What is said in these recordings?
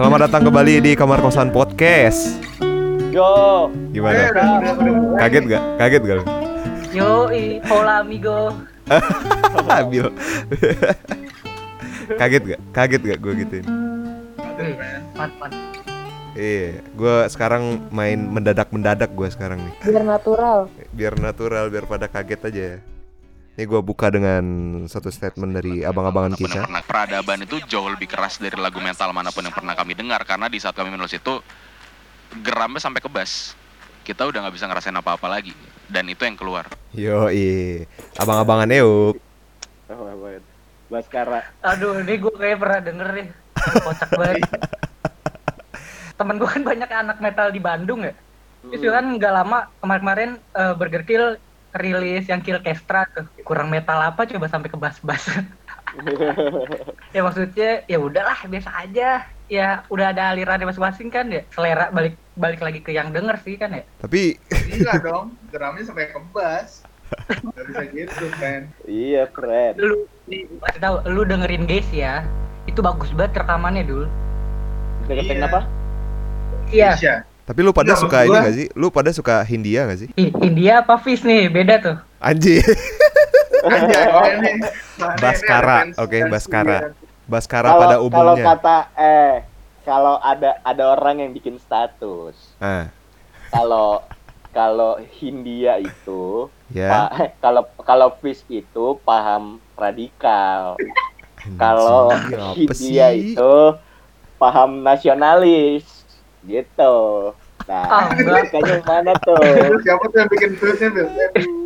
Selamat datang kembali di Kamar Kosan Podcast. Yo, Gimana? Eh. Kaget gak? Kaget gak? Yo, hola amigo. Abil. Kaget gak? Kaget gak gue gituin? Mantap. Iya, gue sekarang main mendadak-mendadak gue sekarang nih. biar natural Biar natural, biar pada kaget aja ya. Ini gue buka dengan satu statement dari abang-abangan kita. Benar, peradaban itu jauh lebih keras dari lagu metal mana pun yang pernah kami dengar karena di saat kami menulis itu geramnya sampai ke bass. Kita udah nggak bisa ngerasain apa-apa lagi dan itu yang keluar. Yo, abang-abangan yuk. oh, itu? Baskara. Aduh, ini gue kayak pernah denger nih. Kocak banget. Temen gue kan banyak anak metal di Bandung ya. Terus juga kan nggak lama kemarin-kemarin eh, Burger Kill rilis yang Kill Kestra tuh. Kurang metal apa coba sampai ke bass-bass. ya maksudnya ya udahlah biasa aja. Ya udah ada alirannya masing-masing kan ya. Selera balik balik lagi ke yang denger sih kan ya. Tapi Enggak dong, geramnya sampai kebas. Gak bisa gitu, kan. iya, keren. Lu nih, kasih tahu, lu dengerin guys ya. Itu bagus banget rekamannya dulu. Deketin Iya. apa? Iya. Tapi lu pada Nggak, suka maksud ini gua- gak sih? Lu pada suka Hindia gak sih? Ih, India apa Fish nih? Beda tuh. Nih, soalnya Baskara, oke, fans Baskara. Baskara Kalau pada kalau umumnya. kata eh kalau ada ada orang yang bikin status. Ah, Kalau kalau Hindia itu ya. pa- kalau kalau Fish itu paham radikal. Kalau Hindia itu paham nasionalis gitu. Nah, Ah, enggak. kayaknya mana tuh? Siapa tuh yang bikin tweetnya, Bil?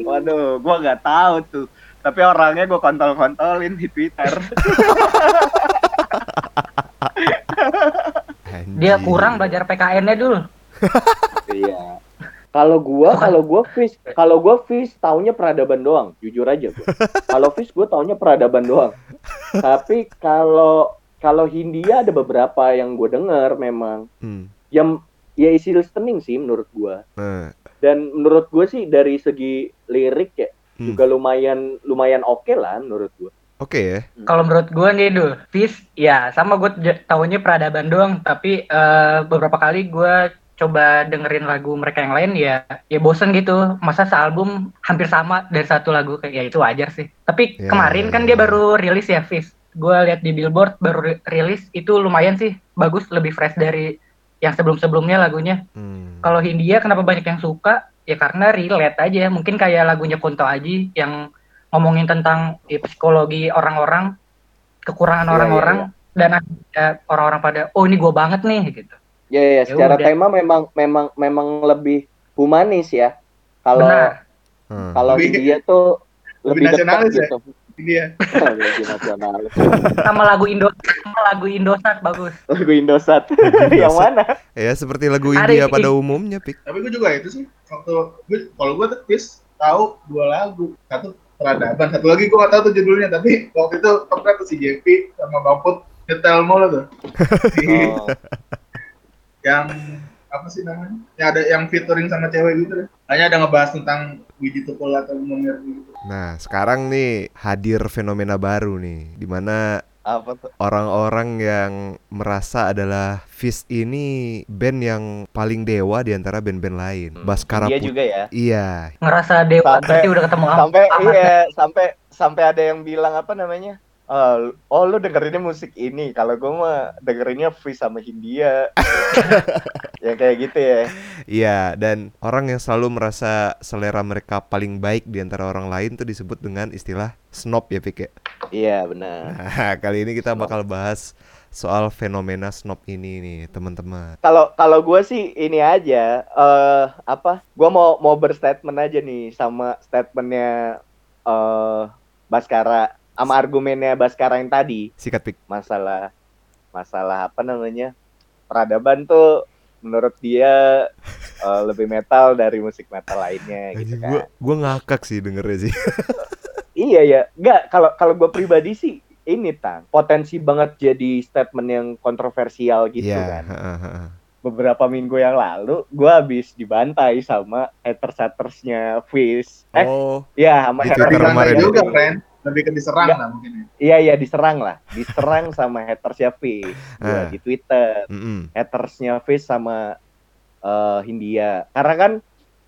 Waduh, gua nggak tahu tuh. Tapi orangnya gua kontol-kontolin di Twitter. Dia kurang belajar PKN-nya dulu. iya. Kalau gua, kalau gua fish, kalau gua fish taunya peradaban doang, jujur aja gua. Kalau fish gua taunya peradaban doang. Tapi kalau kalau Hindia ada beberapa yang gua denger memang Hmm. Yang ya isi listening sih menurut gua. Nah, Dan menurut gua sih dari segi lirik ya Hmm. juga lumayan lumayan oke lah menurut gua. Oke ya. Kalau menurut gue nih dul, Fish ya sama gue tahunya peradaban doang. Tapi eh, beberapa kali gue coba dengerin lagu mereka yang lain ya ya bosen gitu. Masa sealbum hampir sama dari satu lagu kayak ya itu wajar sih. Tapi Ya, kemarin kan ya, dia baru rilis ya Fish. Gue lihat di Billboard baru ri- rilis itu lumayan sih bagus lebih fresh dari yang sebelum-sebelumnya lagunya. Hmm. Kalau Hindia kenapa banyak yang suka? Ya karena relate aja. Mungkin kayak lagunya Kunto Aji yang ngomongin tentang ya, psikologi orang-orang, kekurangan Iya, orang-orang, dan akhirnya orang-orang pada, oh ini gue banget nih gitu. Ya, ya, secara udah. tema memang memang memang lebih humanis ya. Kalau Benar. Hmm. kalau Hindia tuh lebih lebih, dekat nasionalis ya? gitu. Nasionalis. Sama lagu Indo, sama lagu Indosat bagus. Lagu Indosat. Indosat. yang mana? Ya seperti lagu Ada India ini. pada umumnya, Pik. Tapi gue juga itu sih. Waktu gue, kalau gue tuh Fis tahu dua lagu. Satu peradaban, satu lagi gue gak tahu tuh judulnya. Tapi waktu itu pernah tuh si JP sama Bang Put nyetel mulu tuh. Oh, yang apa sih namanya? Yang ada yang featuring sama cewek gitu deh. Hanya ada ngebahas tentang biji tukul atau munir gitu. Nah, sekarang nih hadir fenomena baru nih, di mana apa tuh? orang-orang yang merasa adalah Fist ini band yang paling dewa di antara band-band lain. Baskara Dia juga ya. Iya. Ngerasa dewa, Sampai- berarti udah ketemu Allah. Sampai iya, sampai sampai ada yang bilang apa namanya? Oh, oh lu dengerinnya musik ini. Kalau gue mah dengerinnya Free sama Hindia. ya kayak gitu ya. Iya, dan orang yang selalu merasa selera mereka paling baik di antara orang lain tuh disebut dengan istilah snob ya, Pik ya. Iya benar. Nah, kali ini kita bakal bahas soal fenomena snob ini nih, teman-teman. Kalau kalau gue sih ini aja eh apa? Gue mau mau berstatement aja nih sama statementnya eh Baskara sama argumennya Baskara yang tadi Sikat, Pik. masalah masalah apa namanya peradaban tuh menurut dia eh, lebih metal dari musik metal lainnya gitu kan. gua gua ngakak sih dengernya sih. Iya ya, nggak kalau kalau gue pribadi sih ini tang potensi banget jadi statement yang kontroversial gitu Iya, kan. heeh, heeh. Beberapa minggu yang lalu gue habis dibantai sama haters hatersnya Fizz. Eh Oh, ya sama Di haters kemarin juga, friend. Lebih ke diserang Nggak. lah mungkin ya. Iya iya diserang lah, diserang sama hatersnya Fish Ah. di Twitter, Mm-mm. hatersnya Fish sama eh, Hindia. Karena kan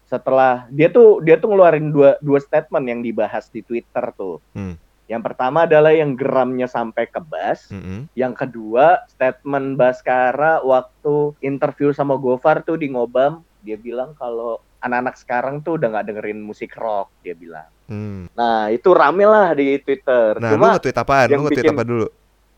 setelah dia tuh dia tuh ngeluarin dua dua statement yang dibahas di Twitter tuh. Hmm. Yang pertama adalah yang geramnya sampai ke Bas. Mm-mm. Yang kedua, statement Baskara waktu interview sama Gofar tuh di Ngobam, dia bilang kalau anak-anak sekarang tuh udah nggak dengerin musik rock, dia bilang. Hmm. Nah, itu rame lah di Twitter. Nah, lu Cuma nge-tweet apaan? Lu nge-tweet bikin- apa dulu?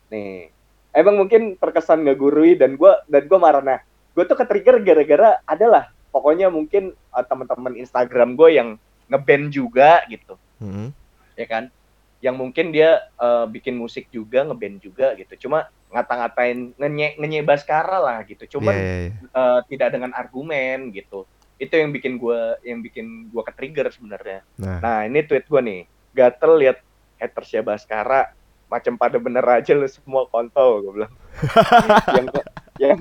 nih, emang mungkin terkesan ngegurui dan gua dan gua marah nah. Gue tuh ke-trigger gara-gara adalah pokoknya mungkin uh, teman-teman Instagram gue yang ngeband juga gitu, Mm-mm. ya kan? Yang mungkin dia uh, bikin musik juga, ngeband juga gitu. Cuma ngata-ngatain ngenye ngenye Baskara lah gitu. Cuman Iya, iya, iya. eh, tidak dengan argumen gitu. Itu yang bikin gua yang bikin gua ke-trigger sebenarnya. Nah, Nah, ini tweet gua nih. Gatel lihat hatersnya Baskara macam pada bener aja lu semua kontol gua bilang. yang yang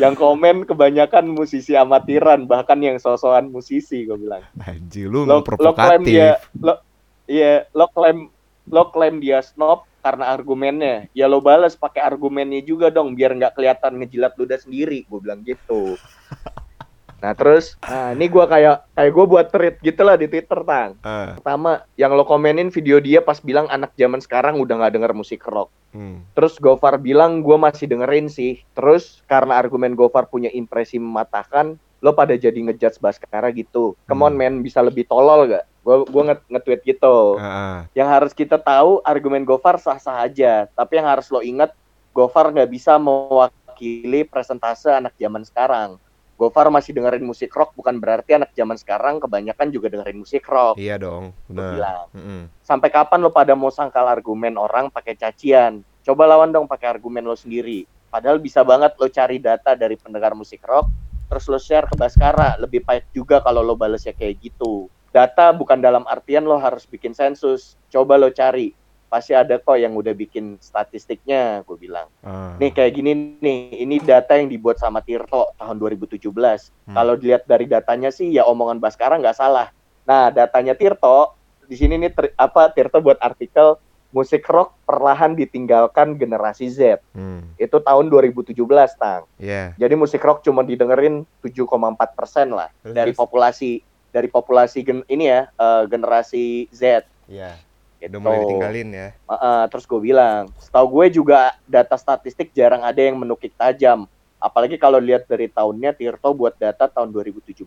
yang komen kebanyakan musisi amatiran bahkan yang sosokan musisi gua bilang. anjing lu Lo, lo klaim dia lo iya lo klaim lo klaim dia snob karena argumennya ya lo balas pakai argumennya juga dong biar nggak kelihatan ngejilat ludah sendiri gue bilang gitu nah terus nah ini gue kayak kayak gue buat tweet gitu lah di twitter tang Ah, pertama yang lo komenin video dia pas bilang anak zaman sekarang udah nggak denger musik rock hmm. Terus Gofar bilang gue masih dengerin sih. Terus karena argumen Gofar punya impresi mematahkan, lo pada jadi ngejudge Baskara gitu. Come on Hmm. man, bisa lebih tolol gak? Gue gua nge- nge-tweet gitu. Ah. Yang harus kita tahu argumen Gofar sah-sah aja. Tapi yang harus lo ingat, Gofar nggak bisa mewakili presentase anak zaman sekarang. Gofar masih dengerin musik rock bukan berarti anak zaman sekarang kebanyakan juga dengerin musik rock. Iya dong, benar. bilang Mm-mm. sampai kapan lo pada mau sangkal argumen orang pakai cacian? Coba lawan dong pakai argumen lo sendiri. Padahal bisa banget lo cari data dari pendengar musik rock, terus lo share ke Baskara. Lebih pahit juga kalau lo balesnya kayak gitu. Data bukan dalam artian lo harus bikin sensus. Coba lo cari. Pasti ada kok yang udah bikin statistiknya, gue bilang. Ah. Nih kayak gini nih, ini data yang dibuat sama Tirto tahun 2017. Hmm. Kalau dilihat dari datanya sih ya omongan Baskara nggak salah. Nah datanya Tirto di sini nih ter- apa Tirto buat artikel musik rock perlahan ditinggalkan generasi Z. Hmm. Itu tahun 2017 tang. Iya. Jadi musik rock cuma didengerin 7,4 persen lah Terus, dari populasi dari populasi gen- ini ya eh, generasi Z. Iya. Gitu. Udah mulai ditinggalin ya. Heeh, terus gue bilang, setahu gue juga data statistik jarang ada yang menukik tajam. Apalagi kalau lihat dari tahunnya Tirto buat data tahun 2017.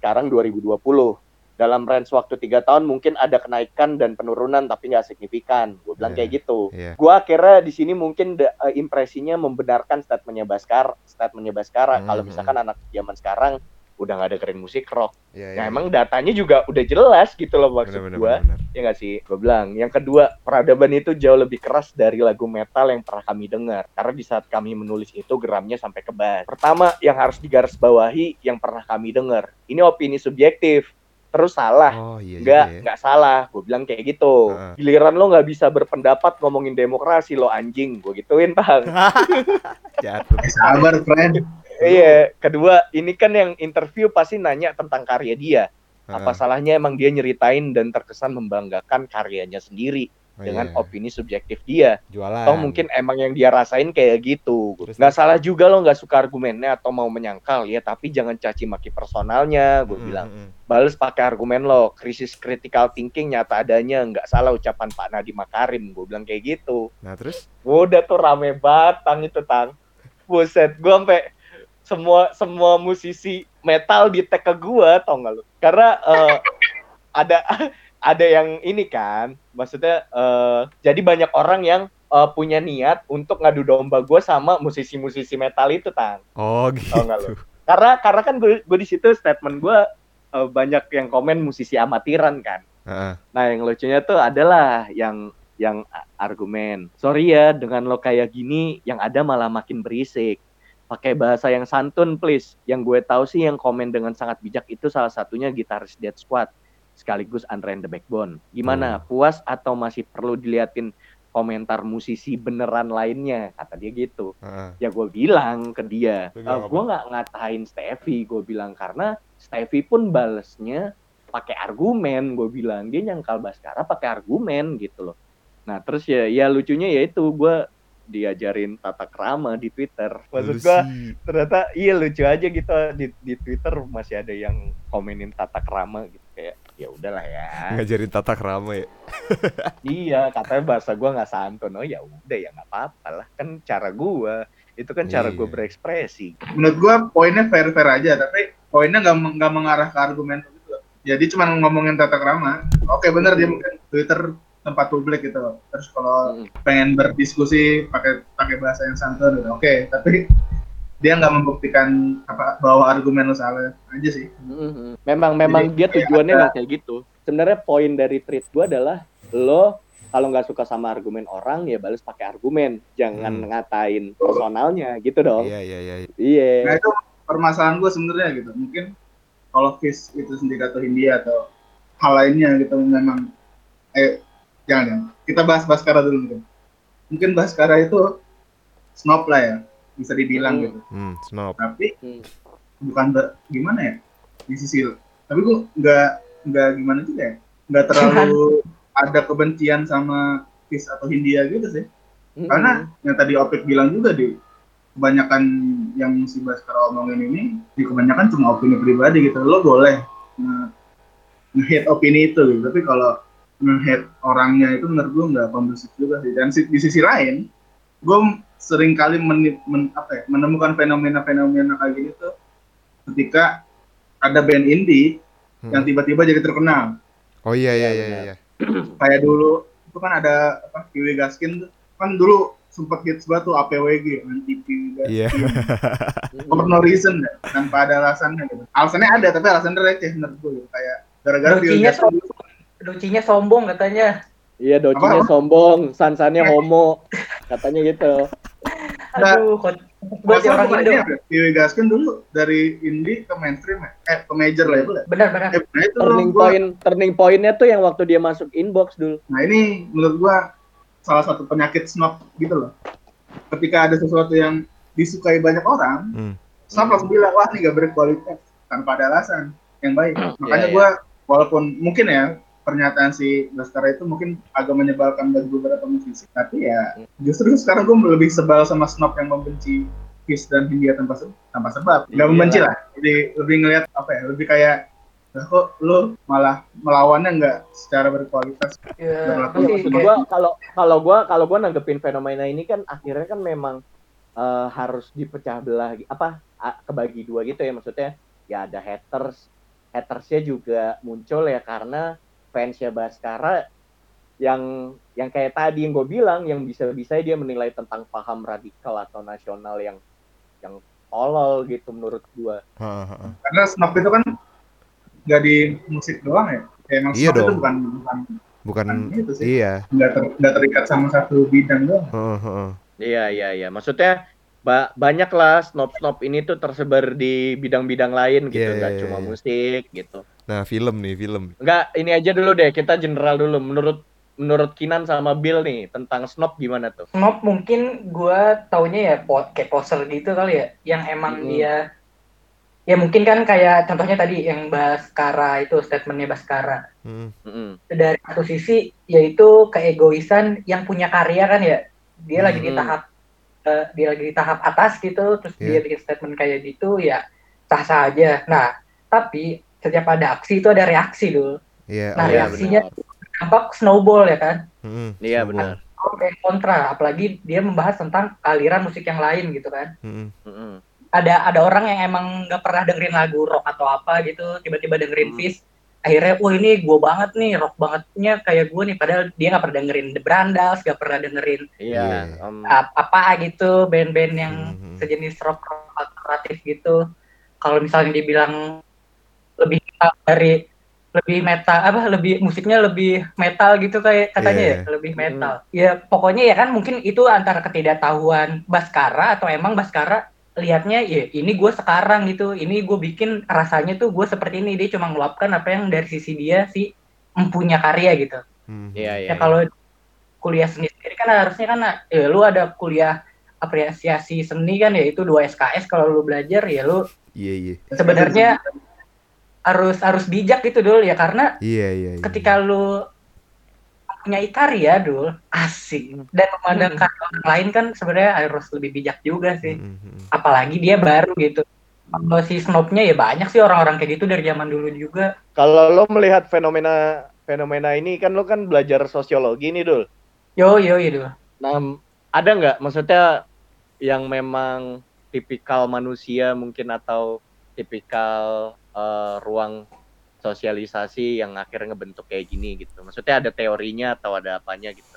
Sekarang 2020. Dalam range waktu tiga tahun mungkin ada kenaikan dan penurunan tapi nggak signifikan. Gue bilang Iya, kayak gitu. Iya. Gue akhirnya di sini mungkin da- eh, impresinya membenarkan statementnya Baskar, statementnya Baskara. Hmm, Kalau hmm. misalkan anak zaman sekarang udah nggak dengerin musik rock. Iya, Ya iya. emang datanya juga udah jelas gitu loh maksud Bener, bener, gue. bener, bener. Ya nggak sih? Gue bilang. Yang kedua, peradaban itu jauh lebih keras dari lagu metal yang pernah kami dengar. Karena di saat kami menulis itu geramnya sampai ke bas. Pertama, yang harus digarisbawahi yang pernah kami dengar. Ini opini subjektif. Terus salah. Oh iya Enggak, juga ya. nggak salah. Gue bilang kayak gitu. Heeh. Giliran lo nggak bisa berpendapat ngomongin demokrasi lo anjing. Gue gituin, Bang. Jatuh. Sabar, friend. Iya, kedua, ini kan yang interview pasti nanya tentang karya dia. Apa salahnya emang dia nyeritain dan terkesan membanggakan karyanya sendiri Oh, dengan iya. opini subjektif dia. jualan. Atau mungkin emang yang dia rasain kayak gitu. Terus- Nggak salah juga lo nggak suka argumennya atau mau menyangkal ya, tapi jangan caci maki personalnya. Gue Mm, bilang, mm, bales pakai argumen lo. Krisis critical thinking nyata adanya, nggak salah ucapan Pak Nadiem Makarim. Gue bilang kayak gitu. Nah terus? Udah tuh rame banget tang itu tang. Buset, gue sampai semua semua musisi metal di tag ke gue, tau gak lu? Karena eh, ada ada yang ini kan, maksudnya eh, jadi banyak orang yang eh, punya niat untuk ngadu domba gue sama musisi-musisi metal itu tang. Oh gitu. Tau nggak lu? Karena karena kan gue gue di situ statement gue eh, banyak yang komen musisi amatiran kan. Heeh. Nah, yang lucunya tuh adalah yang yang argumen. Sorry ya, dengan lo kayak gini, yang ada malah makin berisik. Pakai bahasa yang santun, please. Yang gue tahu sih yang komen dengan sangat bijak itu salah satunya gitaris Dead Squad, sekaligus Andre and the Backbone. Gimana? Puas atau masih perlu diliatin komentar musisi beneran lainnya? Kata dia gitu Heeh. ya gue bilang ke dia Lu bilang gue nggak ngatain Steffi gue bilang karena Steffi pun balesnya pakai argumen gue bilang dia nyangkal Baskara pakai argumen gitu loh nah terus ya ya lucunya ya itu gue diajarin tata krama di Twitter. Maksud gue sih. ternyata iya lucu aja gitu di, di Twitter masih ada yang komenin tata krama gitu kayak ya udahlah ya. Ngajarin tata krama ya. Iya katanya bahasa gua nggak santun. Oh ya udah ya nggak apa-apa lah. Kan cara gua itu kan cara Iya. gua berekspresi. Menurut gua poinnya fair fair aja tapi poinnya nggak meng- nggak mengarah ke argumen gitu jadi cuma ngomongin tata krama. Oke bener dia mungkin Twitter tempat publik gitu loh. terus kalau Mm. pengen berdiskusi pakai pakai bahasa yang santun gitu. oke tapi dia nggak membuktikan apa bahwa argumen lo salah aja sih Mhm. memang memang Jadi, dia tujuannya ada- emang kayak gitu sebenarnya poin dari tweet gua adalah lo kalau nggak suka sama argumen orang ya balas pakai argumen jangan Hmm. ngatain personalnya gitu dong iya iya iya iya nah itu permasalahan gue sebenarnya gitu mungkin kalau Fis itu sendiri atau Hindia atau hal lainnya gitu memang eh jangan jangan. Kita bahas Baskara dulu mungkin mungkin Baskara itu snob lah ya bisa dibilang Hmm. gitu. Hmm snob. Tapi Hmm. bukan gimana ya? Di sisi tapi gue nggak nggak gimana juga ya? Nggak terlalu ada kebencian sama Fis atau Hindia gitu sih. Mhm. karena yang tadi Opik bilang juga di kebanyakan yang si Baskara omongin ini di kebanyakan cuma opini pribadi gitu. Lo boleh nge- nge-hate opini itu gitu. Tapi kalau nge-hate orangnya itu menurut gue nggak kondusif juga sih dan si- di sisi lain gue sering kali men, men- apa ya, menemukan fenomena-fenomena kayak gini tuh ketika ada band indie Hmm. yang tiba-tiba jadi terkenal oh iya iya Iya, iya iya kayak dulu itu kan ada apa Kiwi Gaskin tuh kan dulu sempet hits banget tuh APWG anti Kiwi Gaskin Iya. Mhm. for no reason ya, tanpa ada alasannya gitu. Alasannya ada tapi alasannya receh menurut gue gitu. kayak gara-gara Kiwi Gaskin dulu Lucinya sombong katanya. Iya, docinya Apa? sombong, sansannya homo, katanya gitu. Aduh, kok buat Masa orang Indo. ya, Gaskin dulu dari indie ke mainstream ya eh ke major label ya Benar-benar. eh, nah itu Turning gua- point, turning pointnya tuh yang waktu dia masuk inbox dulu. Nah ini menurut gua salah satu penyakit snob gitu loh. Ketika ada sesuatu yang disukai banyak orang, Hmm. snob langsung bilang wah ini gak berkualitas tanpa ada alasan yang baik. Makanya iya. gua walaupun mungkin ya pernyataan si Baskara itu mungkin agak menyebalkan bagi beberapa musisi, tapi ya justru sekarang gua lebih sebal sama snob yang membenci Kiss dan Hindia tanpa se- tanpa sebab. Gak Iya. membenci lah. Jadi lebih ngelihat apa ya? Lebih kayak "Lah, kok lu malah melawannya nggak secara berkualitas Ya, Berlaku. pasti Maksud kayak- gua kalau kalau gua kalau gua nanggepin fenomena ini kan akhirnya kan memang eh, harus dipecah belah apa kebagi dua gitu ya maksudnya ya ada haters hatersnya juga muncul ya karena fansnya Baskara yang yang kayak tadi yang gue bilang yang bisa-bisa dia menilai tentang paham radikal atau nasional yang yang tolol gitu menurut gua. Ha, ha, ha. karena snob itu kan nggak di musik doang ya kayak emang Iya snob itu dong. bukan bukan bukan bukan itu sih iya nggak ter, nggak terikat sama satu bidang doang Heeh, heeh. Iya iya iya. Maksudnya ba banyak lah snob-snob ini tuh tersebar di bidang-bidang lain gitu, Iya, nggak iya, cuma iya. musik gitu. Nah film nih film Enggak, ini aja dulu deh, kita general dulu. Menurut menurut Kinan sama Bill nih tentang snob gimana tuh? Snob mungkin gua taunya ya po kayak poser gitu kali ya, yang emang Mm. dia ya mungkin kan kayak contohnya tadi yang Baskara itu statementnya Baskara Hmm. Mm-mm. dari satu sisi yaitu keegoisan yang punya karya kan ya dia lagi di Hmm. tahap eh, dia lagi di tahap atas gitu terus dia Iya. bikin statement kayak gitu ya sah sah aja nah tapi setiap ada aksi itu ada reaksi dulu iya Nah, oh, Iya reaksinya benar. tampak snowball ya kan Mm-mm, Iya snowball. benar. oke kontra apalagi dia membahas tentang aliran musik yang lain gitu kan. Mm-mm. ada ada orang yang emang nggak pernah dengerin lagu rock atau apa gitu tiba-tiba dengerin Hmm. Fish akhirnya wah ini gue banget nih rock bangetnya kayak gue nih padahal dia nggak pernah dengerin The Brandals nggak pernah dengerin Iya. Iya. ap- apa gitu band-band yang Mhm. sejenis rock rock alternatif gitu kalau misalnya dibilang lebih dari lebih metal apa lebih musiknya lebih metal gitu kayak katanya Iya. ya lebih metal ya pokoknya ya kan mungkin itu antara ketidaktahuan Baskara atau emang Baskara lihatnya ya ini gue sekarang gitu ini gue bikin rasanya tuh gue seperti ini dia cuma ngeluapkan apa yang dari sisi dia si empunya karya gitu Mhm. Iya iya. ya kalau kuliah seni sendiri kan harusnya kan ya lu ada kuliah apresiasi seni kan ya itu dua SKS kalau lu belajar ya lu iya iya sebenarnya harus harus bijak gitu dul ya karena Iya iya. iya. ketika lu punya karya dul asik dan memandang karya orang lain kan sebenarnya harus lebih bijak juga sih Mm, mm, mm. apalagi dia baru gitu kalau si Snopnya ya banyak sih orang-orang kayak gitu dari zaman dulu juga Kalau lo melihat fenomena fenomena ini kan lo kan belajar sosiologi nih dul. yo yo itu Nah, ada nggak maksudnya yang memang tipikal manusia mungkin atau tipikal eh, ruang sosialisasi yang akhirnya ngebentuk kayak gini gitu. Maksudnya ada teorinya atau ada apanya gitu.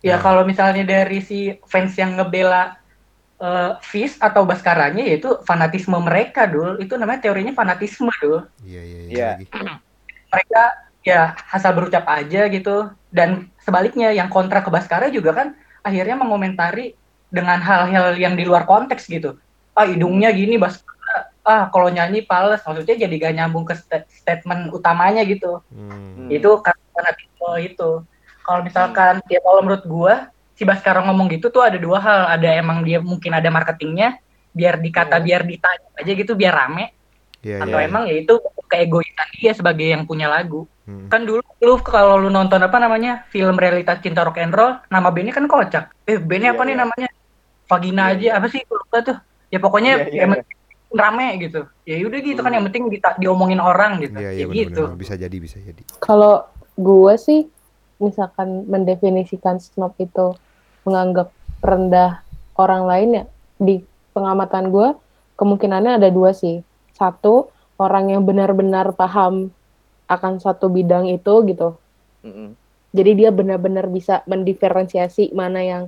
ya Nah. kalau misalnya dari si fans yang ngebela eh, Fizz atau Baskaranya yaitu fanatisme mereka dul itu namanya teorinya fanatisme dul Iya iya iya. Iya. mereka ya asal berucap aja gitu dan sebaliknya yang kontra ke Baskara juga kan akhirnya mengomentari dengan hal-hal yang di luar konteks gitu ah hidungnya gini Baskara ah kalau nyanyi pales maksudnya jadi gak nyambung ke sta- statement utamanya gitu. Hmm. itu karena fanatisme itu. Kalau misalkan ya kalau menurut gua si Baskara ngomong gitu tuh ada dua hal. Ada emang dia mungkin ada marketingnya biar dikata Hmm. biar ditanya aja gitu biar rame. Iya atau iya. emang ya itu keegoisan dia sebagai yang punya lagu. Hmm. kan dulu lu kalau lu nonton apa namanya film realitas cinta rock and roll nama bandnya kan kocak. Eh bandnya Iya, apa nih iya. namanya? Vagina Iya, aja apa sih? Lupa tuh. Ya pokoknya Iya, iya, yang penting rame gitu ya udah gitu kan Hmm. yang penting dita- diomongin orang gitu Iya ya iya gitu benar-benar bisa jadi bisa jadi. Kalau gue sih misalkan mendefinisikan snob itu menganggap rendah orang lain ya di pengamatan gue kemungkinannya ada dua sih. Satu orang yang benar-benar paham akan satu bidang itu gitu. Mm-mm. Jadi dia benar-benar bisa mendiferensiasi mana yang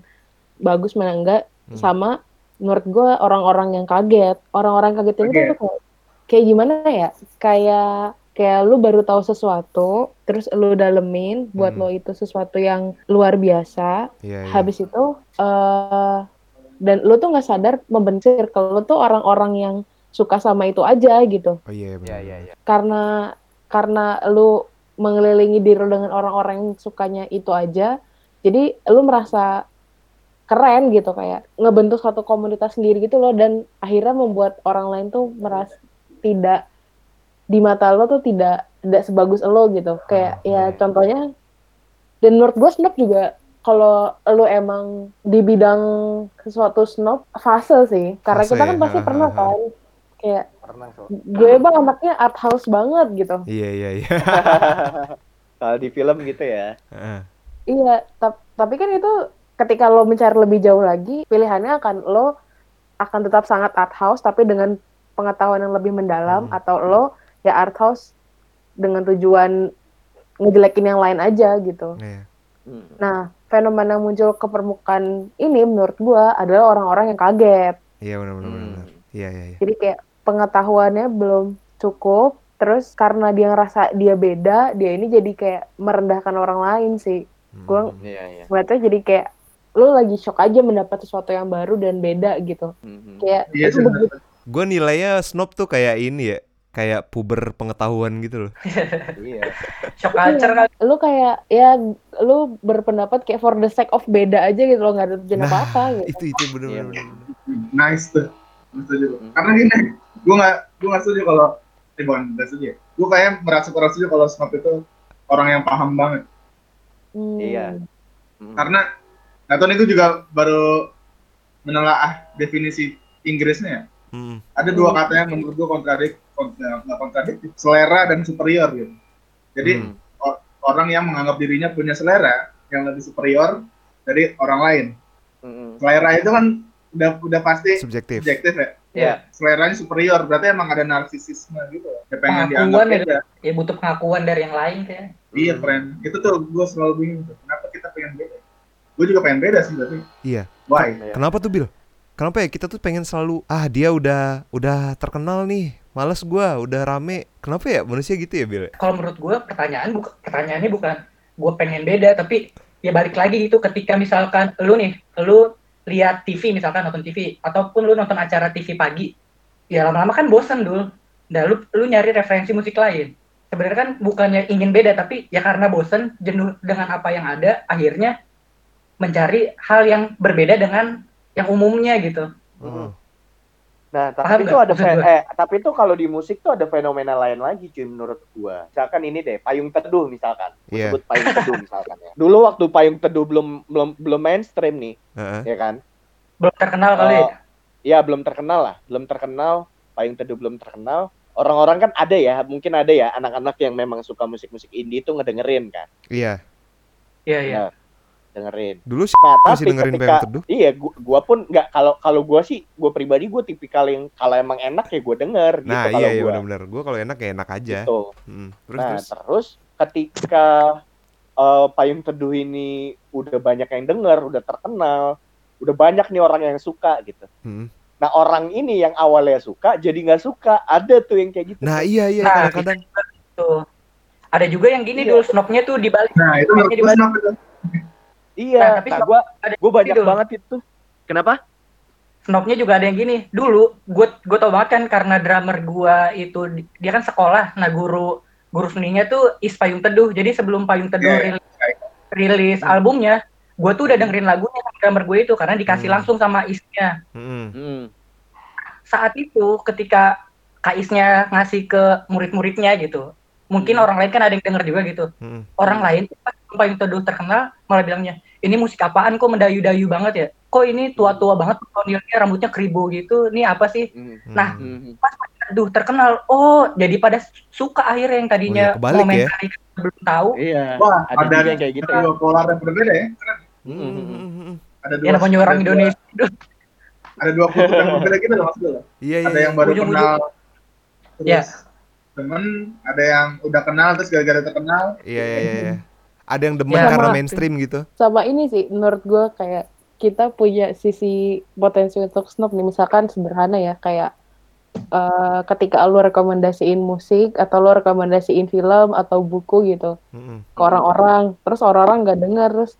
bagus mana enggak Hmm. sama menurut gue orang-orang yang kaget. Orang-orang kaget ini Kaget. tuh kayak, kayak gimana ya? Kayak kayak lu baru tahu sesuatu, terus lu dalemin buat Hmm. lo itu sesuatu yang luar biasa. Iya iya. Habis itu eh dan lu tuh nggak sadar membenci kalau lu tuh orang-orang yang suka sama itu aja gitu. Oh iya Iya benar. iya iya. Karena karena lu mengelilingi diri lu dengan orang-orang yang sukanya itu aja, jadi lu merasa keren gitu kayak ngebentuk suatu komunitas sendiri gitu loh dan akhirnya membuat orang lain tuh merasa tidak di mata lo tuh tidak tidak sebagus lo gitu kayak Ah, ya iya. contohnya dan menurut gue snob juga kalau lo emang di bidang sesuatu snob fase sih karena Fase kita kan ya, pasti pernah kan kayak Pernah so. gue bang anaknya art house banget gitu Iya iya iya. Kalau di film gitu ya. Heeh. Iya, tap- tapi kan itu ketika lo mencari lebih jauh lagi, pilihannya akan lo akan tetap sangat art house tapi dengan pengetahuan yang lebih mendalam Hmm. atau lo ya art house dengan tujuan ngejelekin yang lain aja gitu. Iya. Mm. Nah, fenomena yang muncul ke permukaan ini menurut gua adalah orang-orang yang kaget. Iya benar benar Hmm. benar. Iya iya iya. Jadi kayak pengetahuannya belum cukup, terus karena dia ngerasa dia beda, dia ini jadi kayak merendahkan orang lain sih. Hmm. Gua- Iya iya. ngeliatnya jadi kayak lu lagi shock aja mendapat sesuatu yang baru dan beda gitu Mhm. kayak Iya itu begitu Gue nilainya snob tuh kayak ini ya, kayak puber pengetahuan gitu loh. Iya. shock culture kan lu kayak ya lu berpendapat kayak for the sake of beda aja gitu loh nggak ada tujuan Nah, apa gitu Itu itu benar Iya, benar. Nice tuh. Setuju. Hmm. Karena gini, gue gak, gue gak setuju kalau, eh bukan gak setuju ya. Gue kayak merasa kurang setuju kalau snob itu orang yang paham banget. Hmm. Iya. Mhm. Karena, nah Tony itu juga baru menelaah definisi Inggrisnya ya. Hmm. Ada dua kata yang menurut gue kontradik, kontra, nggak kontradiktif, selera dan superior gitu. Jadi Hmm. orang yang menganggap dirinya punya selera yang lebih superior dari orang lain. Mhm. Selera itu kan udah udah pasti Subjektif. subjektif ya. Iya. Seleranya superior, berarti emang ada narsisisme gitu. Ya pengen Pengakuan dianggap ya. ya butuh pengakuan dari yang lain kayak Iya, friend. Itu tuh gue selalu bingung tuh. Kenapa kita pengen beda? Gue juga pengen beda sih, tapi Iya. why? Kenapa tuh Bill? Kenapa ya kita tuh pengen selalu ah dia udah udah terkenal nih, males gua, udah rame. Kenapa ya manusia gitu ya Bill? kalau menurut gue pertanyaan bukan pertanyaannya bukan gue pengen beda tapi ya balik lagi itu ketika misalkan lu nih lu lihat TV misalkan nonton TV ataupun lu nonton acara TV pagi ya lama-lama kan bosen dulu nah lu lu nyari referensi musik lain sebenarnya kan bukannya ingin beda tapi ya karena bosen jenuh dengan apa yang ada akhirnya mencari hal yang berbeda dengan yang umumnya gitu Hmm. Nah, tapi Paham itu nggak ada maksud fe- gua? eh tapi itu kalau di musik tuh ada fenomena lain lagi cuy menurut gua. Misalkan ini deh, payung teduh misalkan. Iya. Sebut payung teduh misalkan ya. Dulu waktu payung teduh belum belum belum mainstream nih, Heeh. ya kan? Belum terkenal kali. Oh, ya belum terkenal lah, belum terkenal, payung teduh belum terkenal. Orang-orang kan ada ya, mungkin ada ya anak-anak yang memang suka musik-musik indie itu ngedengerin kan. Iya. Iya, iya. Benar. Dengerin. Dulu sih Nah, masih tapi dengerin ketika Payung Teduh. iya gua, gua pun nggak kalau kalau gua sih gua pribadi gua tipikal yang kalau emang enak ya gua denger gitu Nah, kalau iya iya benar-benar. Gua kalau enak ya enak aja. Gitu. Mm. Terus nah, terus. terus ketika eh, payung teduh ini udah banyak yang denger, udah terkenal, udah banyak nih orang yang suka gitu. Mm. Nah, orang ini yang awalnya suka jadi nggak suka. Ada tuh yang kayak gitu. Nah, iya iya Nah, kadang-kadang. Tuh. Ada juga yang gini Iya. dulu snobnya tuh dibalik. Nah, itu dibalik. Iya, Nah, tapi nah, gua Ada gua banyak gitu. banget itu. Kenapa? Snobnya juga ada yang gini. Dulu gue gue tau banget kan karena drummer gua itu di- dia kan sekolah. Nah guru guru seninya tuh is Payung Teduh. Jadi sebelum Payung Teduh Iya, iya. rilis, rilis albumnya, gue tuh udah dengerin lagunya sama drummer gue itu karena dikasih Hmm. langsung sama isnya. Mm. Hmm. Saat itu ketika Kak Isnya ngasih ke murid-muridnya gitu. Mungkin Hmm. orang lain kan ada yang denger juga gitu. Mm. Orang lain pas Payung Teduh terkenal malah bilangnya, "Ini musik apaan kok mendayu-dayu banget ya? Kok ini tua-tua banget personilnya rambutnya keribu gitu. Ini apa sih?" Hmm. Nah, Hmm. pas Teduh terkenal, oh jadi pada suka akhirnya yang tadinya Oh iya, kebalik ya. komentari belum tahu. Iya. Wah, Ada ada, juga yang kayak gitu. ada dua polar yang berbeda ya. Hmm. Mm. Ada dua. Ya namanya orang ada dua- Indonesia. Ada dua kutub yang berbeda gitu loh maksudnya. Iya iya. Ada yang baru Ujung-ujung. kenal terus Ya. temen, ada yang udah kenal terus gara-gara terkenal. Iya iya iya. Ada yang demen Ya, karena sama. mainstream gitu. sama ini sih menurut gue kayak kita punya sisi potensi untuk snob nih misalkan sederhana ya kayak eh, ketika lu rekomendasiin musik atau lu rekomendasiin film atau buku gitu Mm. ke orang-orang terus orang-orang nggak dengar terus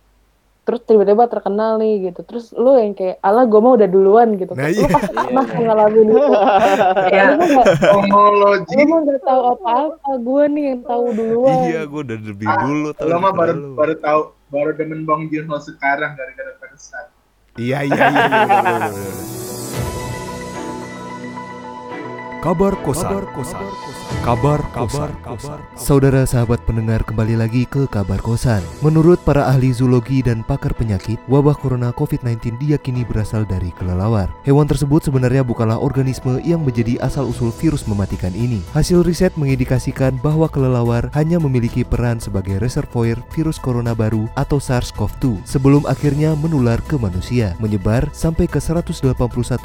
terus tiba-tiba terkenal nih gitu terus lu yang kayak ala gue mah udah duluan gitu Nah, lu iya. pasti pernah Iya. ngalamin itu Ya, Homologi. lu nggak tahu apa-apa gue nih yang tahu duluan Iya, gua udah lebih Ah, dulu tahu. Lo mah daripada baru lu. baru tahu baru demen Bang Junho sekarang gara-gara Peresan. Iya iya iya. iya, bener, bener. Kabar kosan. Kabar kosan. Saudara sahabat pendengar kembali lagi ke kabar kosan. Menurut para ahli zoologi dan pakar penyakit, wabah corona COVID-19 diyakini berasal dari kelelawar. Hewan tersebut sebenarnya bukanlah organisme yang menjadi asal-usul virus mematikan ini. Hasil riset mengindikasikan bahwa kelelawar hanya memiliki peran sebagai reservoir virus corona baru atau SARS-CoV-2 sebelum akhirnya menular ke manusia, menyebar sampai ke 181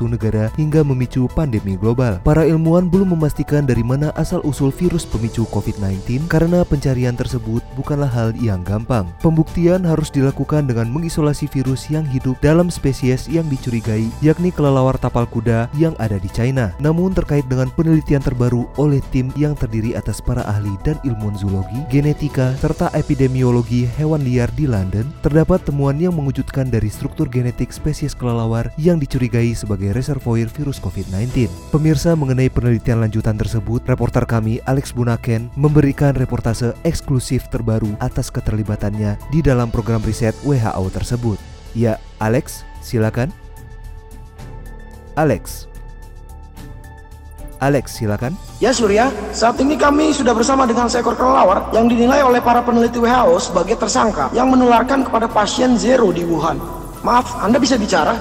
negara hingga memicu pandemi global. Para ilmuwan belum memastikan dari mana asal-usul virus pemicu COVID-19 karena pencarian tersebut bukanlah hal yang gampang. Pembuktian harus dilakukan dengan mengisolasi virus yang hidup dalam spesies yang dicurigai, yakni kelelawar tapal kuda yang ada di China. Namun terkait dengan penelitian terbaru oleh tim yang terdiri atas para ahli dan ilmuwan zoologi, genetika, serta epidemiologi hewan liar di London, terdapat temuan yang mengejutkan dari struktur genetik spesies kelelawar yang dicurigai sebagai reservoir virus COVID-19. Pemirsa mengenai penelitian lanjutan tersebut, reporter kami Alex Bunaken memberikan reportase eksklusif terbaru atas keterlibatannya di dalam program riset WHO tersebut. Ya, Alex, silakan. Alex. Alex, silakan. Ya Surya, saat ini kami sudah bersama dengan seekor kelelawar yang dinilai oleh para peneliti WHO sebagai tersangka yang menularkan kepada pasien zero di Wuhan. Maaf, Anda bisa bicara?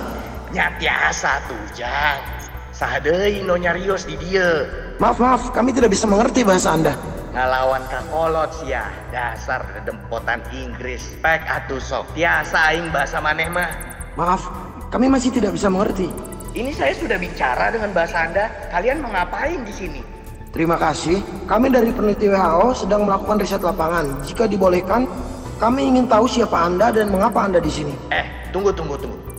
Ya biasa tuh, Jang. Sahadei no nyarios di dia. Maaf, maaf, kami tidak bisa mengerti bahasa Anda. Ngalawan ka kolot sia. Dasar dempotan Inggris. Pek atuh sok. Tiasa aing bahasa maneh mah. Maaf, kami masih tidak bisa mengerti. Ini saya sudah bicara dengan bahasa Anda. Kalian mau ngapain di sini? Terima kasih. Kami dari peneliti WHO sedang melakukan riset lapangan. Jika dibolehkan, kami ingin tahu siapa Anda dan mengapa Anda di sini. Eh, tunggu tunggu tunggu.